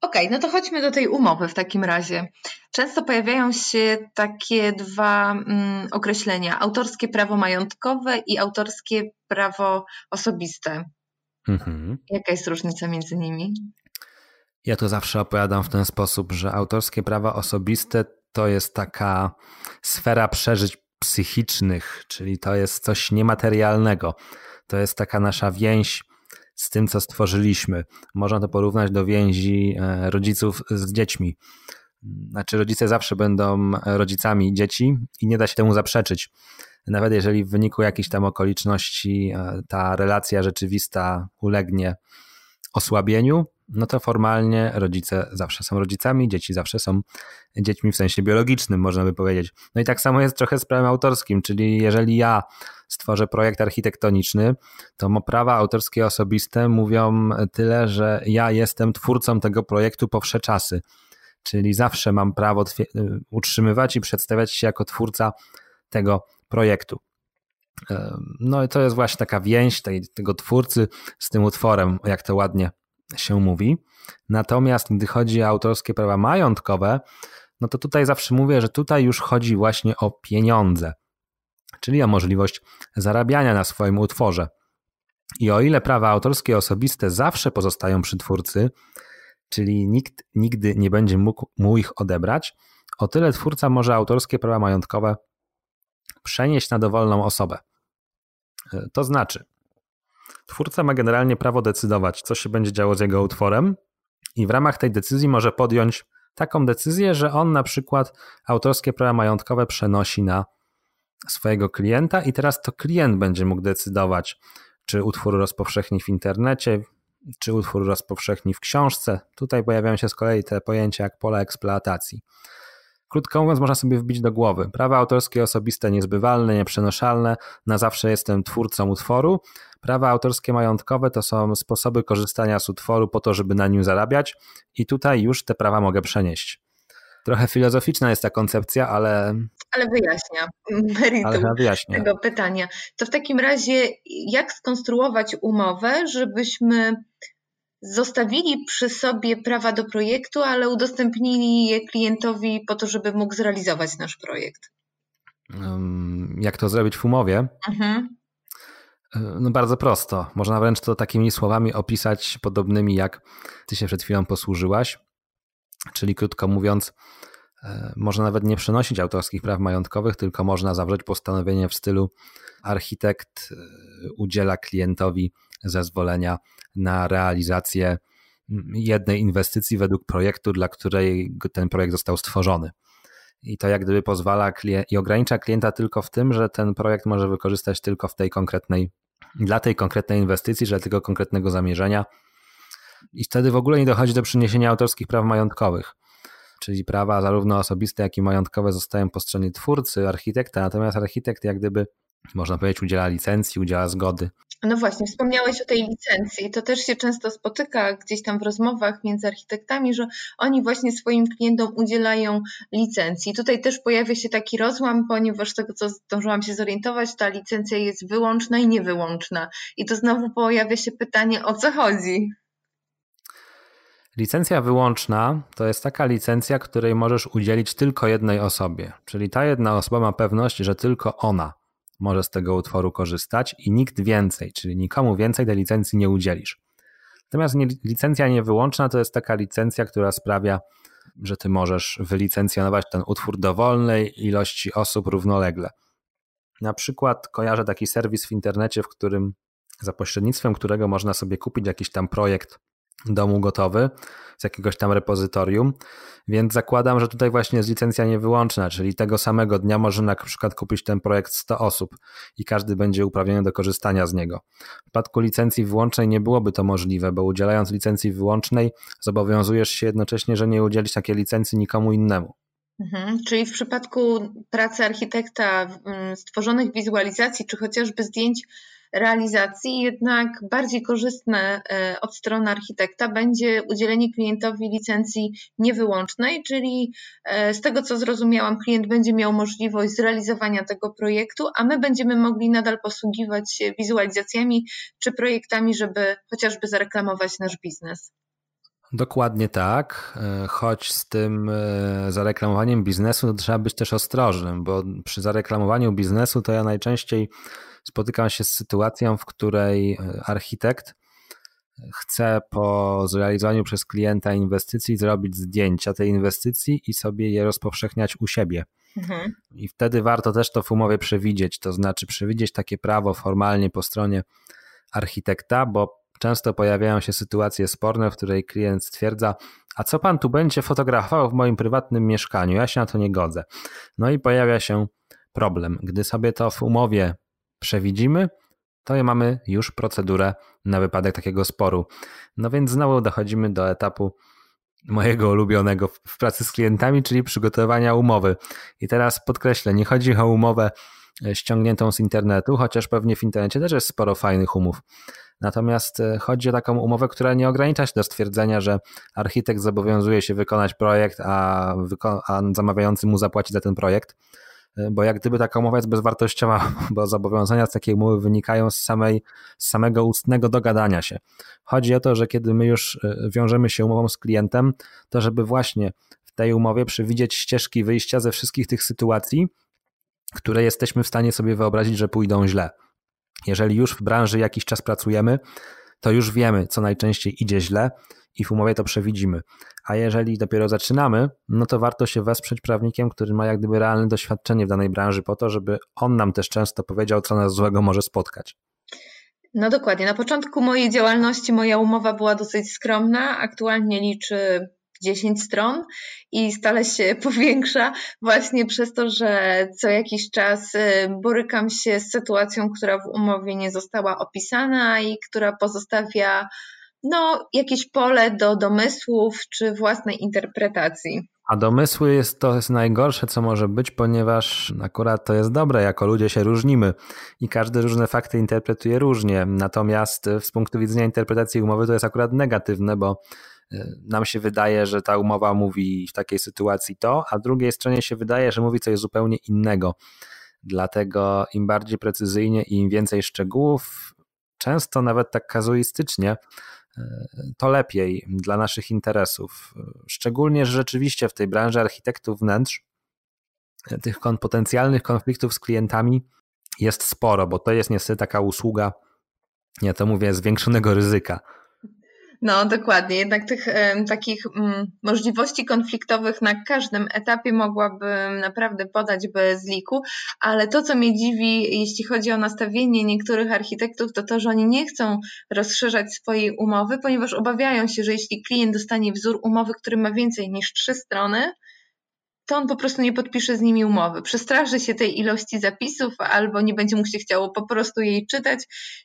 Okej, okay, no to chodźmy do tej umowy w takim razie. Często pojawiają się takie dwa mm, określenia: autorskie prawo majątkowe i autorskie prawo osobiste. Mhm. Jaka jest różnica między nimi? Ja to zawsze opowiadam w ten sposób, że autorskie prawa osobiste to jest taka sfera przeżyć psychicznych, czyli to jest coś niematerialnego. To jest taka nasza więź z tym, co stworzyliśmy. Można to porównać do więzi e, rodziców z dziećmi. Znaczy, rodzice zawsze będą rodzicami dzieci i nie da się temu zaprzeczyć. Nawet jeżeli w wyniku jakichś tam okoliczności e, ta relacja rzeczywista ulegnie osłabieniu, no to formalnie rodzice zawsze są rodzicami, dzieci zawsze są dziećmi w sensie biologicznym, można by powiedzieć. No i tak samo jest trochę z prawem autorskim, czyli jeżeli ja stworzę projekt architektoniczny, to prawa autorskie osobiste mówią tyle, że ja jestem twórcą tego projektu po wsze czasy. Czyli zawsze mam prawo utrzymywać i przedstawiać się jako twórca tego projektu. No i to jest właśnie taka więź tej, tego twórcy z tym utworem, jak to ładnie się mówi. Natomiast gdy chodzi o autorskie prawa majątkowe, no to tutaj zawsze mówię, że tutaj już chodzi właśnie o pieniądze, czyli o możliwość zarabiania na swoim utworze. I o ile prawa autorskie osobiste zawsze pozostają przy twórcy, czyli nikt nigdy nie będzie mógł mu ich odebrać, o tyle twórca może autorskie prawa majątkowe przenieść na dowolną osobę. To znaczy, Twórca ma generalnie prawo decydować, co się będzie działo z jego utworem, i w ramach tej decyzji może podjąć taką decyzję, że on na przykład autorskie prawa majątkowe przenosi na swojego klienta, i teraz to klient będzie mógł decydować, czy utwór rozpowszechni w internecie, czy utwór rozpowszechni w książce. Tutaj pojawiają się z kolei te pojęcia jak pola eksploatacji. Krótko mówiąc, można sobie wbić do głowy. Prawa autorskie osobiste niezbywalne, nieprzenoszalne, na zawsze jestem twórcą utworu. Prawa autorskie majątkowe to są sposoby korzystania z utworu po to, żeby na nim zarabiać i tutaj już te prawa mogę przenieść. Trochę filozoficzna jest ta koncepcja, ale. Ale wyjaśnia meritum ale wyjaśnia. tego pytania. To w takim razie, jak skonstruować umowę, żebyśmy zostawili przy sobie prawa do projektu, ale udostępnili je klientowi po to, żeby mógł zrealizować nasz projekt? Jak to zrobić w umowie? Mhm. E, no bardzo prosto. Można wręcz to takimi słowami opisać, podobnymi jak ty się przed chwilą posłużyłaś. Czyli krótko mówiąc, e, można nawet nie przenosić autorskich praw majątkowych, tylko można zawrzeć postanowienie w stylu architekt e, udziela klientowi zezwolenia na realizację jednej inwestycji według projektu, dla której ten projekt został stworzony. I to jak gdyby pozwala i ogranicza klienta tylko w tym, że ten projekt może wykorzystać tylko w tej konkretnej, dla tej konkretnej inwestycji, dla tego konkretnego zamierzenia. I wtedy w ogóle nie dochodzi do przyniesienia autorskich praw majątkowych. Czyli prawa zarówno osobiste, jak i majątkowe zostają po stronie twórcy, architekta, natomiast architekt jak gdyby można powiedzieć, udziela licencji, udziela zgody. No właśnie, wspomniałeś o tej licencji. To też się często spotyka gdzieś tam w rozmowach między architektami, że oni właśnie swoim klientom udzielają licencji. Tutaj też pojawia się taki rozłam, ponieważ z tego, co zdążyłam się zorientować, ta licencja jest wyłączna i niewyłączna. I to znowu pojawia się pytanie, o co chodzi? Licencja wyłączna to jest taka licencja, której możesz udzielić tylko jednej osobie. Czyli ta jedna osoba ma pewność, że tylko ona może z tego utworu korzystać i nikt więcej, czyli nikomu więcej tej licencji nie udzielisz. Natomiast licencja niewyłączna to jest taka licencja, która sprawia, że ty możesz wylicencjonować ten utwór dowolnej ilości osób równolegle. Na przykład kojarzę taki serwis w internecie, w którym za pośrednictwem którego można sobie kupić jakiś tam projekt domu gotowy z jakiegoś tam repozytorium, więc zakładam, że tutaj właśnie jest licencja niewyłączna, czyli tego samego dnia może na przykład kupić ten projekt 100 osób i każdy będzie uprawniony do korzystania z niego. W przypadku licencji wyłącznej nie byłoby to możliwe, bo udzielając licencji wyłącznej zobowiązujesz się jednocześnie, że nie udzielisz takiej licencji nikomu innemu. Mhm, czyli w przypadku pracy architekta, stworzonych wizualizacji, czy chociażby zdjęć realizacji, jednak bardziej korzystne e, od strony architekta będzie udzielenie klientowi licencji niewyłącznej, czyli e, z tego co zrozumiałam, klient będzie miał możliwość zrealizowania tego projektu, a my będziemy mogli nadal posługiwać się wizualizacjami czy projektami, żeby chociażby zareklamować nasz biznes. Dokładnie tak, e, choć z tym zareklamowaniem biznesu trzeba być też ostrożnym, bo przy zareklamowaniu biznesu to ja najczęściej spotykam się z sytuacją, w której e, architekt chce po zrealizowaniu przez klienta inwestycji zrobić zdjęcia tej inwestycji i sobie je rozpowszechniać u siebie. Mhm. I wtedy warto też to w umowie przewidzieć, to znaczy przewidzieć takie prawo formalnie po stronie architekta, bo często pojawiają się sytuacje sporne, w której klient stwierdza, a co pan tu będzie fotografował w moim prywatnym mieszkaniu? Ja się na to nie godzę. No i pojawia się problem. Gdy sobie to w umowie przewidzimy, to mamy już procedurę na wypadek takiego sporu. No więc znowu dochodzimy do etapu mojego ulubionego w pracy z klientami, czyli przygotowania umowy. I teraz podkreślę, nie chodzi o umowę e, ściągniętą z internetu, chociaż pewnie w internecie też jest sporo fajnych umów. Natomiast e, chodzi o taką umowę, która nie ogranicza się do stwierdzenia, że architekt zobowiązuje się wykonać projekt, a, wyko- a zamawiający mu zapłaci za ten projekt bo jak gdyby taka umowa jest bezwartościowa, bo zobowiązania z takiej umowy wynikają z, samej, z samego ustnego dogadania się. Chodzi o to, że kiedy my już e, wiążemy się umową z klientem, to żeby właśnie w tej umowie przewidzieć ścieżki wyjścia ze wszystkich tych sytuacji, które jesteśmy w stanie sobie wyobrazić, że pójdą źle. Jeżeli już w branży jakiś czas pracujemy, to już wiemy, co najczęściej idzie źle i w umowie to przewidzimy. A jeżeli dopiero zaczynamy, no to warto się wesprzeć prawnikiem, który ma jak gdyby realne doświadczenie w danej branży, po to, żeby on nam też często powiedział, co nas złego może spotkać. No dokładnie. Na początku mojej działalności moja umowa była dosyć skromna. Aktualnie liczy 10 stron i stale się powiększa właśnie przez to, że co jakiś czas y, borykam się z sytuacją, która w umowie nie została opisana i która pozostawia no, jakieś pole do domysłów czy własnej interpretacji. A domysły jest to jest najgorsze, co może być, ponieważ akurat to jest dobre, jako ludzie się różnimy i każdy różne fakty interpretuje różnie. Natomiast z punktu widzenia interpretacji umowy to jest akurat negatywne, bo y, nam się wydaje, że ta umowa mówi w takiej sytuacji to, a drugiej stronie się wydaje, że mówi coś zupełnie innego. Dlatego im bardziej precyzyjnie i im więcej szczegółów, często nawet tak kazuistycznie, to lepiej dla naszych interesów. Szczególnie, że rzeczywiście w tej branży architektów wnętrz tych potencjalnych konfliktów z klientami jest sporo, bo to jest niestety taka usługa, ja to mówię, zwiększonego ryzyka. No, dokładnie. Jednak tych e, takich m, mm, możliwości konfliktowych na każdym etapie mogłabym naprawdę podać bez liku, ale to, co mnie dziwi, jeśli chodzi o nastawienie niektórych architektów, to to, że oni nie chcą rozszerzać swojej umowy, ponieważ obawiają się, że jeśli klient dostanie wzór umowy, który ma więcej niż trzy strony, to on po prostu nie podpisze z nimi umowy. Przestraży się tej ilości zapisów albo nie będzie mu się chciało po prostu jej czytać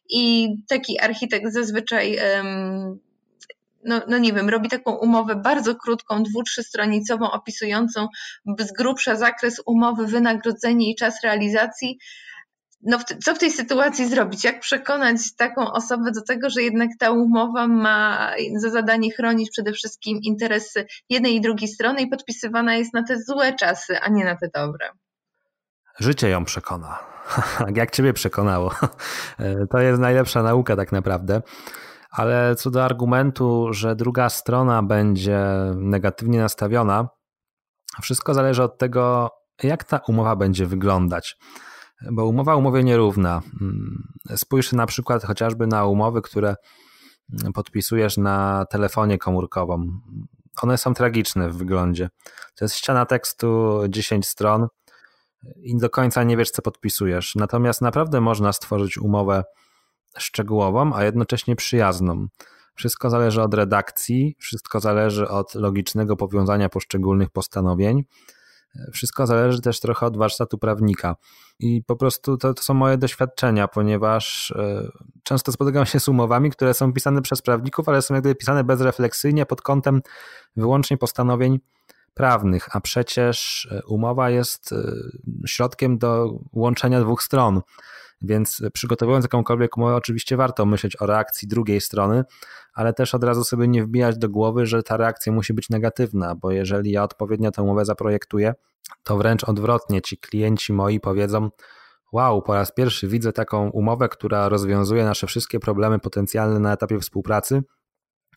i taki architekt zazwyczaj um, no, no nie wiem, robi taką umowę bardzo krótką, dwu, trzystronicową, opisującą z grubsza zakres umowy, wynagrodzenie i czas realizacji. No, co w tej sytuacji zrobić? Jak przekonać taką osobę do tego, że jednak ta umowa ma za zadanie chronić przede wszystkim interesy jednej i drugiej strony i podpisywana jest na te złe czasy, a nie na te dobre? Życie ją przekona. Jak ciebie przekonało. To jest najlepsza nauka tak naprawdę. Ale co do argumentu, że druga strona będzie negatywnie nastawiona, wszystko zależy od tego, jak ta umowa będzie wyglądać. Bo umowa umowie nierówna. Mm, spójrz na przykład chociażby na umowy, które podpisujesz na telefonie komórkowym. One są tragiczne w wyglądzie. To jest ściana tekstu 10 stron i do końca nie wiesz, co podpisujesz. Natomiast naprawdę można stworzyć umowę szczegółową, a jednocześnie przyjazną. Wszystko zależy od redakcji, wszystko zależy od logicznego powiązania poszczególnych postanowień. Wszystko zależy też trochę od warsztatu prawnika. I po prostu to, to są moje doświadczenia, ponieważ y, często spotykam się z umowami, które są pisane przez prawników, ale są jakby pisane bezrefleksyjnie pod kątem wyłącznie postanowień prawnych, a przecież e, umowa jest e, środkiem do łączenia dwóch stron. Więc przygotowując jakąkolwiek umowę, oczywiście warto myśleć o reakcji drugiej strony, ale też od razu sobie nie wbijać do głowy, że ta reakcja musi być negatywna, bo jeżeli ja odpowiednio tę umowę zaprojektuję, to wręcz odwrotnie ci klienci moi powiedzą: Wow, po raz pierwszy widzę taką umowę, która rozwiązuje nasze wszystkie problemy potencjalne na etapie współpracy,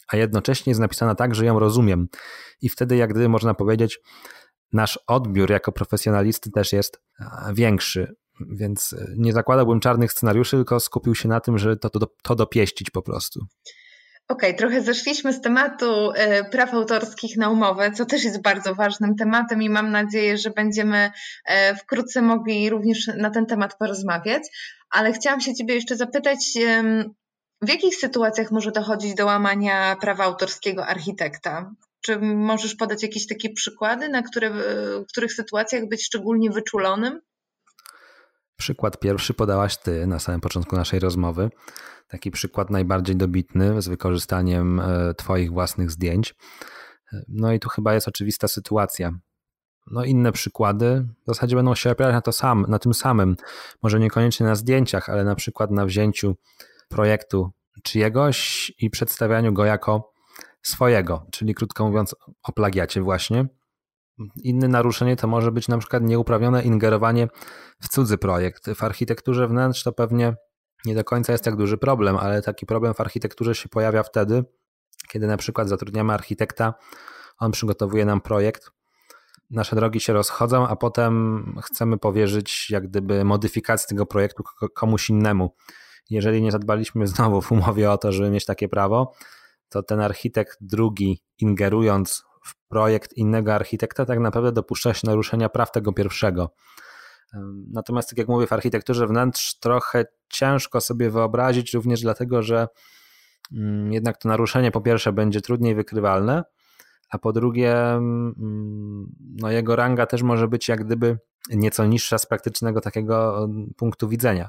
a jednocześnie jest napisana tak, że ją rozumiem. I wtedy, jak gdyby można powiedzieć, nasz odbiór jako profesjonalisty też jest większy. Więc e, nie zakładałbym czarnych scenariuszy, tylko skupił się na tym, że to, to, to dopieścić po prostu. Okej, okay, trochę zeszliśmy z tematu e, praw autorskich na umowę, co też jest bardzo ważnym tematem i mam nadzieję, że będziemy e, wkrótce mogli również na ten temat porozmawiać. Ale chciałam się Ciebie jeszcze zapytać, w jakich sytuacjach może dochodzić do łamania prawa autorskiego architekta? Czy możesz podać jakieś takie przykłady, na które, w których sytuacjach być szczególnie wyczulonym? Przykład pierwszy podałaś ty na samym początku naszej rozmowy. Taki przykład najbardziej dobitny z wykorzystaniem e, Twoich własnych zdjęć. No i tu chyba jest oczywista sytuacja. No inne przykłady w zasadzie będą się opierać na, to sam, na tym samym. Może niekoniecznie na zdjęciach, ale na przykład na wzięciu projektu czyjegoś i przedstawianiu go jako swojego, czyli krótko mówiąc o plagiacie właśnie. Inne naruszenie to może być na przykład nieuprawnione ingerowanie w cudzy projekt. W architekturze wnętrz to pewnie nie do końca jest tak duży problem, ale taki problem w architekturze się pojawia wtedy, kiedy na przykład zatrudniamy architekta, on przygotowuje nam projekt, nasze drogi się rozchodzą, a potem chcemy powierzyć jak gdyby modyfikację tego projektu komuś innemu. Jeżeli nie zadbaliśmy znowu w umowie o to, żeby mieć takie prawo, to ten architekt drugi ingerując w projekt innego architekta, tak naprawdę dopuszcza się naruszenia praw tego pierwszego. Natomiast, tak jak mówię, w architekturze wnętrz trochę ciężko sobie wyobrazić, również dlatego, że mm, jednak to naruszenie po pierwsze będzie trudniej wykrywalne, a po drugie, mm, no jego ranga też może być jak gdyby nieco niższa z praktycznego takiego punktu widzenia.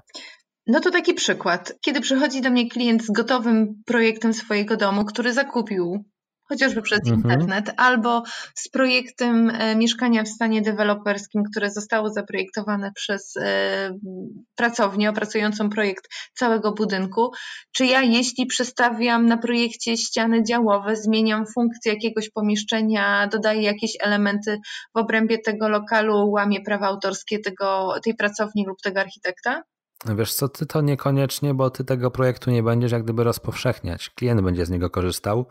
No to taki przykład. Kiedy przychodzi do mnie klient z gotowym projektem swojego domu, który zakupił chociażby przez mhm. internet, albo z projektem e, mieszkania w stanie deweloperskim, które zostało zaprojektowane przez e, pracownię opracującą projekt całego budynku, czy ja jeśli przestawiam na projekcie ściany działowe, zmieniam funkcję jakiegoś pomieszczenia, dodaję jakieś elementy w obrębie tego lokalu, łamię prawa autorskie tego, tej pracowni lub tego architekta? Wiesz co, ty to niekoniecznie, bo ty tego projektu nie będziesz jak gdyby rozpowszechniać. Klient będzie z niego korzystał,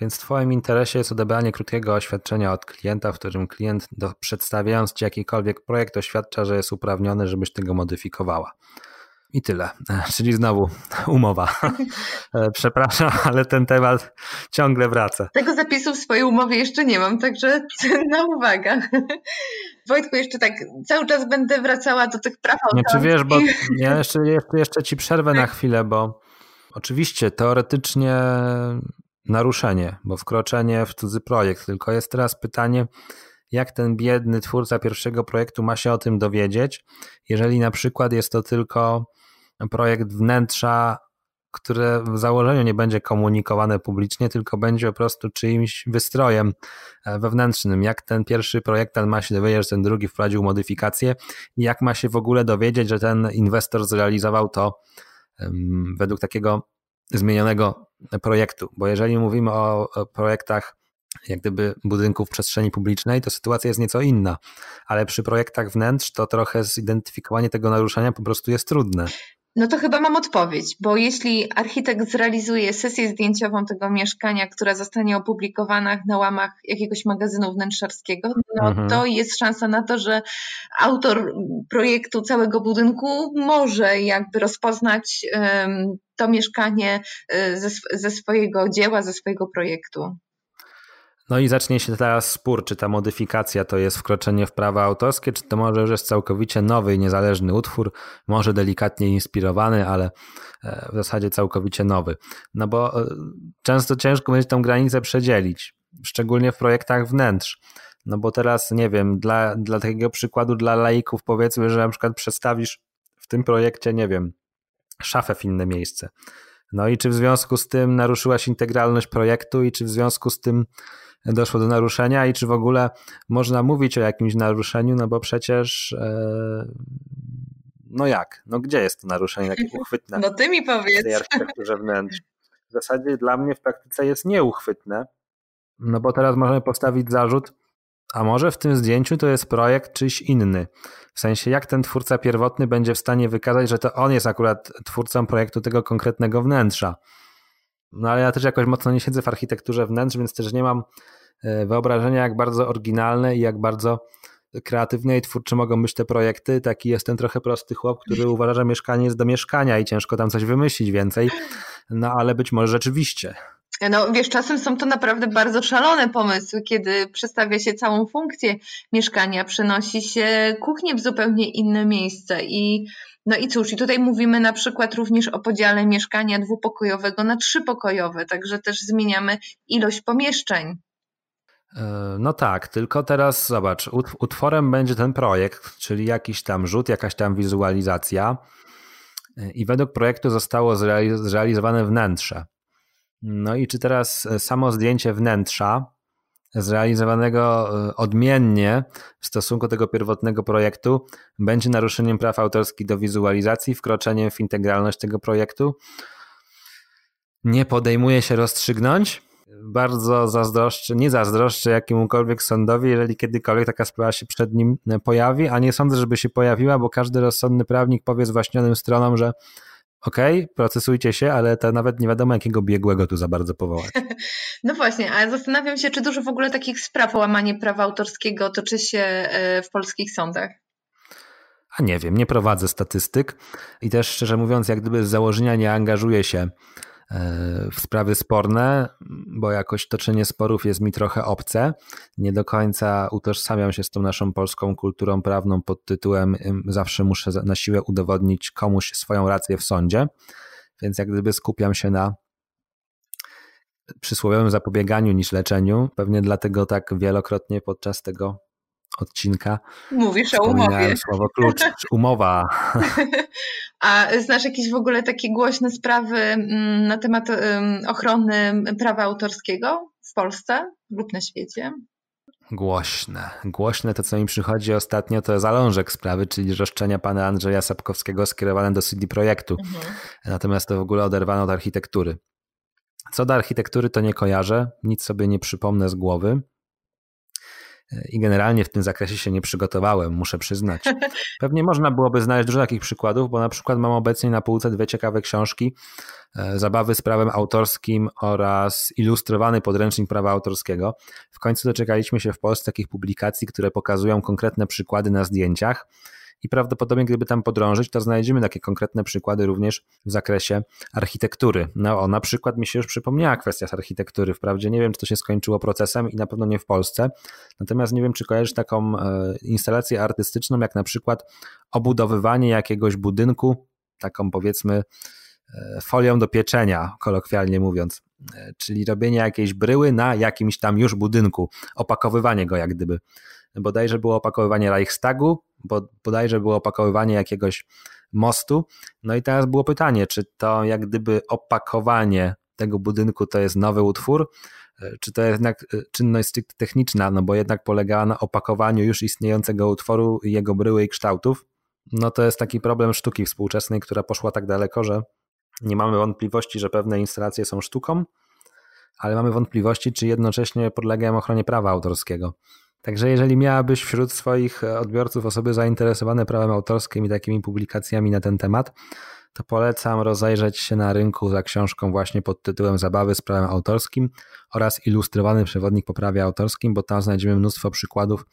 więc w twoim interesie jest odebranie krótkiego oświadczenia od klienta, w którym klient do, przedstawiając ci jakikolwiek projekt oświadcza, że jest uprawniony, żebyś tego modyfikowała. I tyle. Czyli znowu umowa. E, przepraszam, ale ten temat ciągle wraca. Tego zapisu w swojej umowie jeszcze nie mam, także cenna uwaga. Wojtku, jeszcze tak cały czas będę wracała do tych praw autorskich. Znaczy wiesz, bo ja jeszcze, jeszcze, jeszcze ci przerwę na chwilę, bo oczywiście teoretycznie naruszenie, bo wkroczenie w cudzy projekt, tylko jest teraz pytanie, jak ten biedny twórca pierwszego projektu ma się o tym dowiedzieć, jeżeli na przykład jest to tylko projekt wnętrza, które w założeniu nie będzie komunikowane publicznie, tylko będzie po prostu czyimś wystrojem e, wewnętrznym. Jak ten pierwszy projektant ma się dowiedzieć, że ten drugi wprowadził modyfikacje? Jak ma się w ogóle dowiedzieć, że ten inwestor zrealizował to według takiego zmienionego projektu. Bo jeżeli mówimy o, projektach jak gdyby budynków przestrzeni publicznej, to sytuacja jest nieco inna, ale przy projektach wnętrz to trochę zidentyfikowanie tego naruszenia po prostu jest trudne. No to chyba mam odpowiedź, bo jeśli architekt zrealizuje sesję zdjęciową tego mieszkania, która zostanie opublikowana na łamach jakiegoś magazynu wnętrzarskiego, no mhm. to jest szansa na to, że autor projektu całego budynku może jakby rozpoznać um, to mieszkanie y, ze, ze swojego dzieła, ze swojego projektu. No i zacznie się teraz spór, czy ta modyfikacja to jest wkroczenie w prawa autorskie, czy to może już jest całkowicie nowy i niezależny utwór, może delikatnie inspirowany, ale e, w zasadzie całkowicie nowy. No bo e, często ciężko będzie tą granicę przedzielić, szczególnie w projektach wnętrz. No bo teraz, nie wiem, dla, dla takiego przykładu, dla laików powiedzmy, że na przykład przestawisz w tym projekcie, nie wiem, szafę w inne miejsce. No i czy w związku z tym naruszyłaś integralność projektu i czy w związku z tym doszło do naruszenia i czy w ogóle można mówić o jakimś naruszeniu, no bo przecież e, no jak? No gdzie jest to naruszenie takie uchwytne? No ty mi powiedz. W tej architekturze wnętrz. W zasadzie dla mnie w praktyce jest nieuchwytne, no bo teraz możemy postawić zarzut, a może w tym zdjęciu to jest projekt czyś inny. W sensie, jak ten twórca pierwotny będzie w stanie wykazać, że to on jest akurat twórcą projektu tego konkretnego wnętrza. No ale ja też jakoś mocno nie siedzę w architekturze wnętrz, więc też nie mam e, wyobrażenia, jak bardzo oryginalne i jak bardzo kreatywne i twórcze mogą być te projekty. Taki jest ten trochę prosty chłop, który uważa, że mieszkanie jest do mieszkania i ciężko tam coś wymyślić więcej. No ale być może rzeczywiście. No wiesz, czasem są to naprawdę bardzo szalone pomysły, kiedy przestawia się całą funkcję mieszkania, przenosi się kuchnię w zupełnie inne miejsce i no i cóż, i tutaj mówimy na przykład również o podziale mieszkania dwupokojowego na trzypokojowe, także też zmieniamy ilość pomieszczeń. E, no tak, tylko teraz zobacz, utworem będzie ten projekt, czyli jakiś tam rzut, jakaś tam wizualizacja e, i według projektu zostało zrealizowane wnętrze. No i czy teraz e, samo zdjęcie wnętrza zrealizowanego e, odmiennie w stosunku do tego pierwotnego projektu będzie naruszeniem praw autorskich do wizualizacji, wkroczeniem w integralność tego projektu? Nie podejmuje się rozstrzygnąć. Bardzo zazdroszczę, nie zazdroszczę jakiemukolwiek sądowi, jeżeli kiedykolwiek taka sprawa się przed nim pojawi, a nie sądzę, żeby się pojawiła, bo każdy rozsądny prawnik powie zwaśnionym stronom, że okej, okay, procesujcie się, ale to nawet nie wiadomo, jakiego biegłego tu za bardzo powołać. No właśnie, a zastanawiam się, czy dużo w ogóle takich spraw o łamanie prawa autorskiego toczy się e, w polskich sądach? A nie wiem, nie prowadzę statystyk i też szczerze mówiąc, jak gdyby z założenia nie angażuję się w sprawy sporne, bo jakoś toczenie sporów jest mi trochę obce. Nie do końca utożsamiam się z tą naszą polską kulturą prawną pod tytułem zawsze muszę na siłę udowodnić komuś swoją rację w sądzie, więc jak gdyby skupiam się na przysłowiowym zapobieganiu niż leczeniu. Pewnie dlatego tak wielokrotnie podczas tego odcinka. Mówisz o umowie. słowo klucz, umowa. A znasz jakieś w ogóle takie głośne sprawy mm, na temat ochrony prawa autorskiego w Polsce lub na świecie? Głośne. Głośne to, co mi przychodzi ostatnio, to zalążek sprawy, czyli roszczenia pana Andrzeja Sapkowskiego skierowane do CD Projektu. Mhm. Natomiast to w ogóle oderwano od architektury. Co do architektury, to nie kojarzę, nic sobie nie przypomnę z głowy i generalnie w tym zakresie się nie przygotowałem, muszę przyznać. Pewnie można byłoby znaleźć dużo takich przykładów, bo na przykład mam obecnie na półce dwie ciekawe książki: e, Zabawy z prawem autorskim oraz Ilustrowany podręcznik prawa autorskiego. W końcu doczekaliśmy się w Polsce takich publikacji, które pokazują konkretne przykłady na zdjęciach i prawdopodobnie gdyby tam podrążyć, to znajdziemy takie konkretne przykłady również w zakresie architektury. No o, na przykład mi się już przypomniała kwestia z architektury. Wprawdzie nie wiem, czy to się skończyło procesem i na pewno nie w Polsce, natomiast nie wiem, czy kojarzysz taką e, instalację artystyczną, jak na przykład obudowywanie jakiegoś budynku, taką powiedzmy e, folią do pieczenia, kolokwialnie mówiąc, e, czyli robienie jakiejś bryły na jakimś tam już budynku, opakowywanie go jak gdyby bodajże było opakowywanie Reichstagu, bo bodajże było opakowywanie jakiegoś mostu. No i teraz było pytanie, czy to jak gdyby opakowanie tego budynku to jest nowy utwór, e, czy to jest jednak e, czynność techniczna, no bo jednak polegała na opakowaniu już istniejącego utworu, jego bryły i kształtów. No to jest taki problem sztuki współczesnej, która poszła tak daleko, że nie mamy wątpliwości, że pewne instalacje są sztuką, ale mamy wątpliwości, czy jednocześnie podlegają ochronie prawa autorskiego. Także jeżeli miałabyś wśród swoich e, odbiorców osoby zainteresowane prawem autorskim i takimi publikacjami na ten temat, to polecam rozejrzeć się na rynku za książką właśnie pod tytułem Zabawy z prawem autorskim oraz Ilustrowany przewodnik po prawie autorskim, bo tam znajdziemy mnóstwo przykładów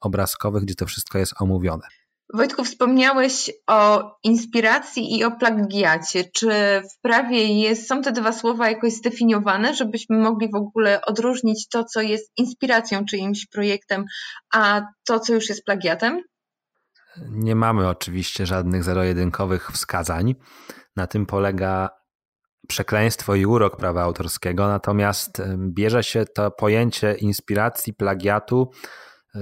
obrazkowych, gdzie to wszystko jest omówione. Wojtku, wspomniałeś o inspiracji i o plagiacie. Czy w prawie jest, są te dwa słowa jakoś zdefiniowane, żebyśmy mogli w ogóle odróżnić to, co jest inspiracją czyimś projektem, a to, co już jest plagiatem? Nie mamy oczywiście żadnych zero-jedynkowych wskazań. Na tym polega przekleństwo i urok prawa autorskiego, natomiast bierze się to pojęcie inspiracji, plagiatu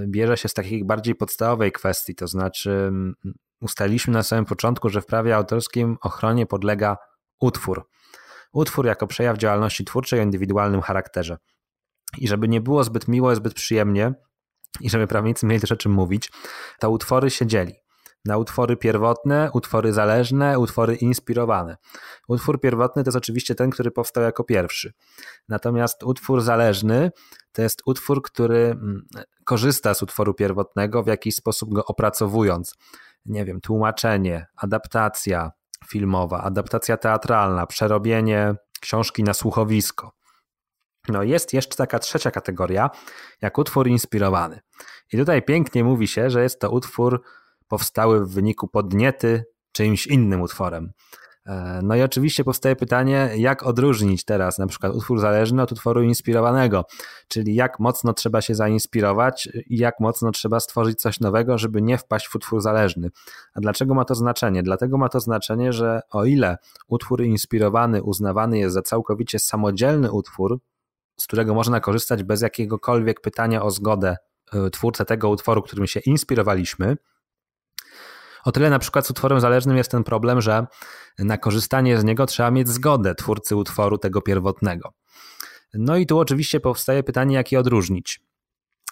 bierze się z takiej bardziej podstawowej kwestii, to znaczy mm, ustaliliśmy na samym początku, że w prawie autorskim ochronie podlega utwór. Utwór jako przejaw działalności twórczej o indywidualnym charakterze. I żeby nie było zbyt miło, zbyt przyjemnie i żeby prawnicy mieli też o czym mówić, to utwory się dzieli na utwory pierwotne, utwory zależne, utwory inspirowane. Utwór pierwotny to jest oczywiście ten, który powstał jako pierwszy. Natomiast utwór zależny to jest utwór, który mm, korzysta z utworu pierwotnego w jakiś sposób go opracowując. Nie wiem, tłumaczenie, adaptacja filmowa, adaptacja teatralna, przerobienie książki na słuchowisko. No jest jeszcze taka trzecia kategoria, jak utwór inspirowany. I tutaj pięknie mówi się, że jest to utwór powstały w wyniku podniety czyimś innym utworem. E, no i oczywiście powstaje pytanie, jak odróżnić teraz na przykład utwór zależny od utworu inspirowanego, czyli jak mocno trzeba się zainspirować i jak mocno trzeba stworzyć coś nowego, żeby nie wpaść w utwór zależny. A dlaczego ma to znaczenie? Dlatego ma to znaczenie, że o ile utwór inspirowany uznawany jest za całkowicie samodzielny utwór, z którego można korzystać bez jakiegokolwiek pytania o zgodę e, twórcę tego utworu, którym się inspirowaliśmy, o tyle na przykład z utworem zależnym jest ten problem, że na korzystanie z niego trzeba mieć zgodę twórcy utworu tego pierwotnego. No i tu oczywiście powstaje pytanie, jak je odróżnić.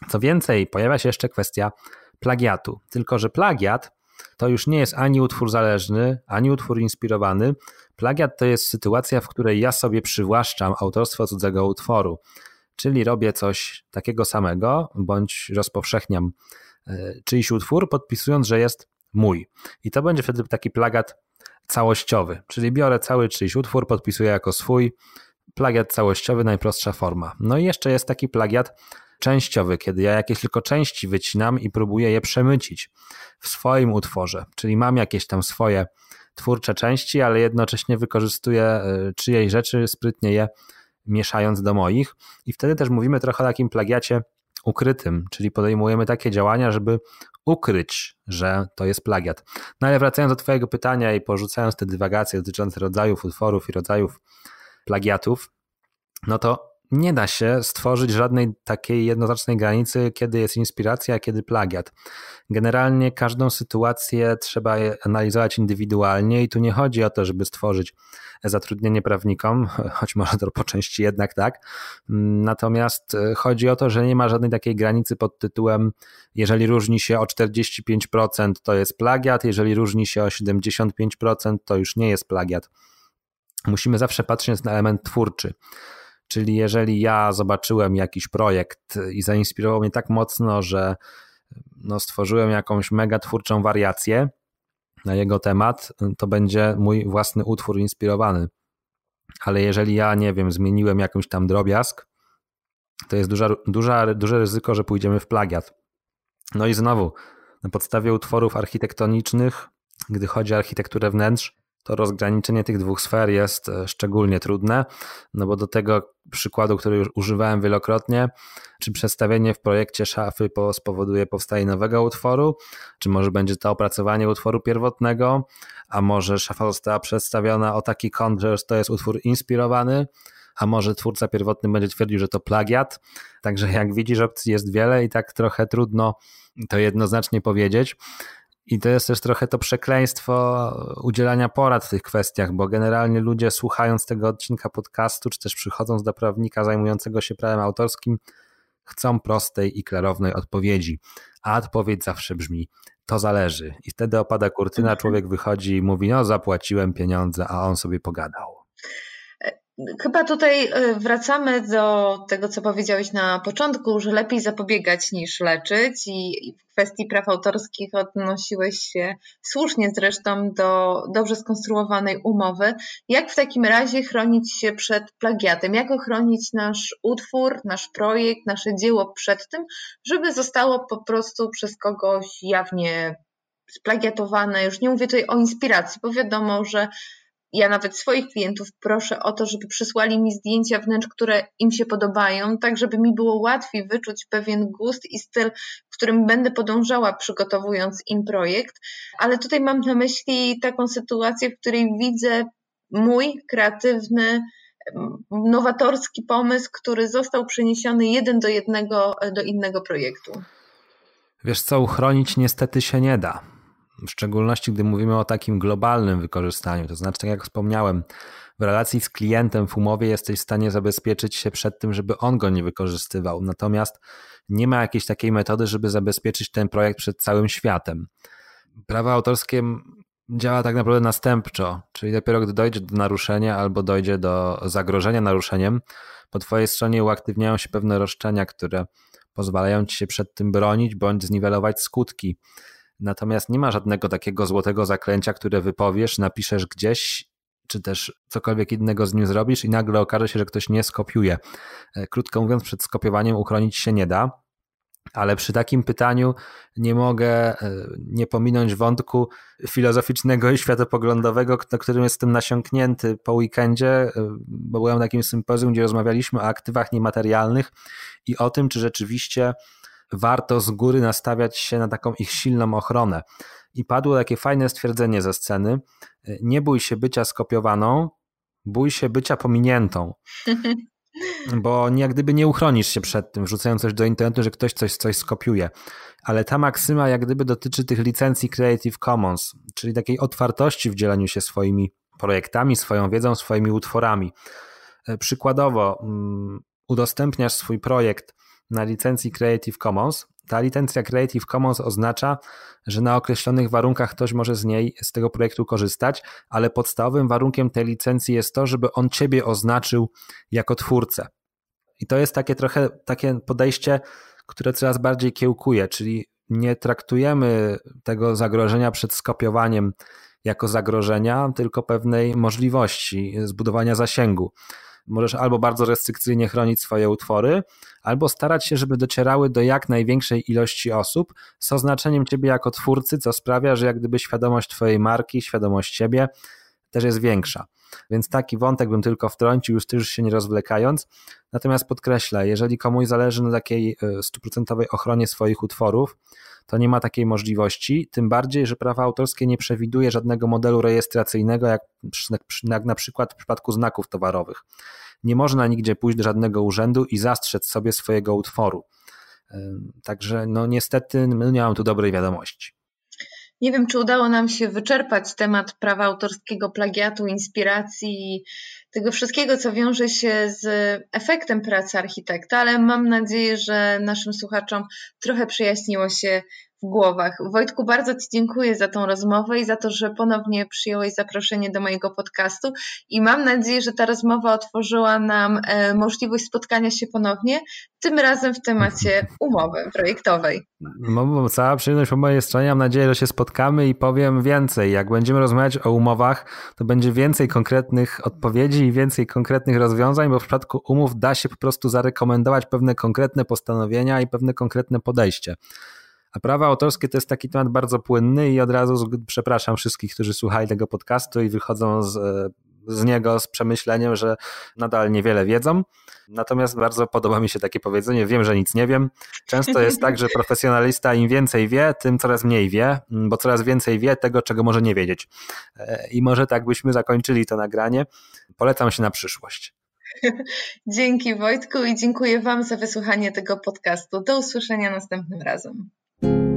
Co więcej, pojawia się jeszcze kwestia plagiatu. Tylko, że plagiat to już nie jest ani utwór zależny, ani utwór inspirowany. Plagiat to jest sytuacja, w której ja sobie przywłaszczam autorstwo cudzego utworu, czyli robię coś takiego samego, bądź rozpowszechniam e, czyjś utwór, podpisując, że jest mój. I to będzie wtedy taki plagiat całościowy, czyli biorę cały czyjś utwór, podpisuję jako swój. Plagiat całościowy, najprostsza forma. No i jeszcze jest taki plagiat częściowy, kiedy ja jakieś tylko części wycinam i próbuję je przemycić w swoim utworze, czyli mam jakieś tam swoje twórcze części, ale jednocześnie wykorzystuję czyjej rzeczy, sprytnie je mieszając do moich. I wtedy też mówimy trochę o takim plagiacie ukrytym, czyli podejmujemy takie działania, żeby ukryć, że to jest plagiat. No ale wracając do Twojego pytania i porzucając te dywagacje dotyczące rodzajów utworów i rodzajów plagiatów, no to nie da się stworzyć żadnej takiej jednoznacznej granicy, kiedy jest inspiracja, a kiedy plagiat. Generalnie każdą sytuację trzeba analizować indywidualnie i tu nie chodzi o to, żeby stworzyć zatrudnienie prawnikom, choć może to po części jednak tak. Natomiast e, chodzi o to, że nie ma żadnej takiej granicy pod tytułem jeżeli różni się o 45% to jest plagiat, jeżeli różni się o 75% to już nie jest plagiat. Musimy zawsze patrzeć na element twórczy. Czyli jeżeli ja zobaczyłem jakiś projekt i zainspirował mnie tak mocno, że no, stworzyłem jakąś mega twórczą wariację na jego temat, to będzie mój własny utwór inspirowany. Ale jeżeli ja, nie wiem, zmieniłem jakąś tam drobiazg, to jest duża, duża, duże ryzyko, że pójdziemy w plagiat. No i znowu, na podstawie utworów architektonicznych, gdy chodzi o architekturę wnętrz, to rozgraniczenie tych dwóch sfer jest e, szczególnie trudne, no bo do tego przykładu, który już używałem wielokrotnie, czy przedstawienie w projekcie szafy spowoduje powstanie nowego utworu, czy może będzie to opracowanie utworu pierwotnego, a może szafa została przedstawiona o taki kąt, że to jest utwór inspirowany, a może twórca pierwotny będzie twierdził, że to plagiat. Także jak widzisz, opcji jest wiele i tak trochę trudno to jednoznacznie powiedzieć. I to jest też trochę to przekleństwo udzielania porad w tych kwestiach, bo generalnie ludzie słuchając tego odcinka podcastu, czy też przychodząc do prawnika zajmującego się prawem autorskim, chcą prostej i klarownej odpowiedzi. A odpowiedź zawsze brzmi: to zależy. I wtedy opada kurtyna, mhm. człowiek wychodzi i mówi: No, zapłaciłem pieniądze, a on sobie pogadał. Chyba tutaj e, wracamy do tego, co powiedziałeś na początku, że lepiej zapobiegać niż leczyć, i w kwestii praw autorskich odnosiłeś się słusznie zresztą do dobrze skonstruowanej umowy. Jak w takim razie chronić się przed plagiatem? Jak ochronić nasz utwór, nasz projekt, nasze dzieło przed tym, żeby zostało po prostu przez kogoś jawnie splagiatowane? Już nie mówię tutaj o inspiracji, bo wiadomo, że ja nawet swoich klientów proszę o to, żeby przysłali mi zdjęcia wnętrz, które im się podobają, tak żeby mi było łatwiej wyczuć pewien gust i styl, w którym będę podążała przygotowując im projekt. Ale tutaj mam na myśli taką sytuację, w której widzę mój kreatywny, nowatorski pomysł, który został przeniesiony jeden do jednego do innego projektu. Wiesz co, uchronić niestety się nie da w szczególności gdy mówimy o takim globalnym wykorzystaniu. To znaczy, tak jak wspomniałem, w relacji z klientem w umowie jesteś w stanie zabezpieczyć się przed tym, żeby on go nie wykorzystywał. Natomiast nie ma jakiejś takiej metody, żeby zabezpieczyć ten projekt przed całym światem. Prawo autorskie działa tak naprawdę następczo, czyli dopiero gdy dojdzie do naruszenia albo dojdzie do zagrożenia naruszeniem, po Twojej stronie uaktywniają się pewne roszczenia, które pozwalają Ci się przed tym bronić bądź zniwelować skutki. Natomiast nie ma żadnego takiego złotego zaklęcia, które wypowiesz, napiszesz gdzieś, czy też cokolwiek innego z nim zrobisz i nagle okaże się, że ktoś nie skopiuje. E, krótko mówiąc, przed skopiowaniem uchronić się nie da. Ale przy takim pytaniu nie mogę e, nie pominąć wątku filozoficznego i światopoglądowego, na którym jestem nasiąknięty po weekendzie, e, bo byłem na takim sympozjum, gdzie rozmawialiśmy o aktywach niematerialnych i o tym, czy rzeczywiście warto z góry nastawiać się na taką ich silną ochronę. I padło takie fajne stwierdzenie ze sceny: nie bój się bycia skopiowaną, bój się bycia pominiętą. Bo jak gdyby nie uchronisz się przed tym, wrzucając coś do internetu, że ktoś coś, coś skopiuje. Ale ta maksyma jak gdyby dotyczy tych licencji Creative Commons, czyli takiej otwartości w dzieleniu się swoimi projektami, swoją wiedzą, swoimi utworami. E, przykładowo, mm, udostępniasz swój projekt na licencji Creative Commons. Ta licencja Creative Commons oznacza, że na określonych warunkach ktoś może z niej, z tego projektu korzystać, ale podstawowym warunkiem tej licencji jest to, żeby on ciebie oznaczył jako twórcę. I to jest takie trochę takie podejście, które coraz bardziej kiełkuje, czyli nie traktujemy tego zagrożenia przed skopiowaniem jako zagrożenia, tylko pewnej możliwości zbudowania zasięgu. Możesz albo bardzo restrykcyjnie chronić swoje utwory, albo starać się, żeby docierały do jak największej ilości osób z oznaczeniem ciebie jako twórcy, co sprawia, że jak gdyby świadomość twojej marki, świadomość siebie też jest większa. Więc taki wątek bym tylko wtrącił, już też się nie rozwlekając. Natomiast podkreślę, jeżeli komuś zależy na takiej e, stuprocentowej ochronie swoich utworów, to nie ma takiej możliwości, tym bardziej, że prawa autorskie nie przewiduje żadnego modelu rejestracyjnego, jak, jak na przykład w przypadku znaków towarowych. Nie można nigdzie pójść do żadnego urzędu i zastrzec sobie swojego utworu. Także no niestety no nie mam tu dobrej wiadomości. Nie wiem, czy udało nam się wyczerpać temat prawa autorskiego, plagiatu, inspiracji, tego wszystkiego, co wiąże się z efektem pracy architekta, ale mam nadzieję, że naszym słuchaczom trochę przejaśniło się w głowach. Wojtku, bardzo Ci dziękuję za tą rozmowę i za to, że ponownie przyjąłeś zaproszenie do mojego podcastu i mam nadzieję, że ta rozmowa otworzyła nam e, możliwość spotkania się ponownie, tym razem w temacie umowy projektowej. No, cała przyjemność po mojej stronie. Mam nadzieję, że się spotkamy i powiem więcej. Jak będziemy rozmawiać o umowach, to będzie więcej konkretnych odpowiedzi i więcej konkretnych rozwiązań, bo w przypadku umów da się po prostu zarekomendować pewne konkretne postanowienia i pewne konkretne podejście. A prawa autorskie to jest taki temat bardzo płynny i od razu przepraszam wszystkich, którzy słuchali tego podcastu i wychodzą z, z niego z przemyśleniem, że nadal niewiele wiedzą. Natomiast bardzo podoba mi się takie powiedzenie: wiem, że nic nie wiem. Często jest tak, że profesjonalista im więcej wie, tym coraz mniej wie, bo coraz więcej wie tego, czego może nie wiedzieć. I może tak byśmy zakończyli to nagranie. Polecam się na przyszłość. Dzięki Wojtku i dziękuję Wam za wysłuchanie tego podcastu. Do usłyszenia następnym razem. thank you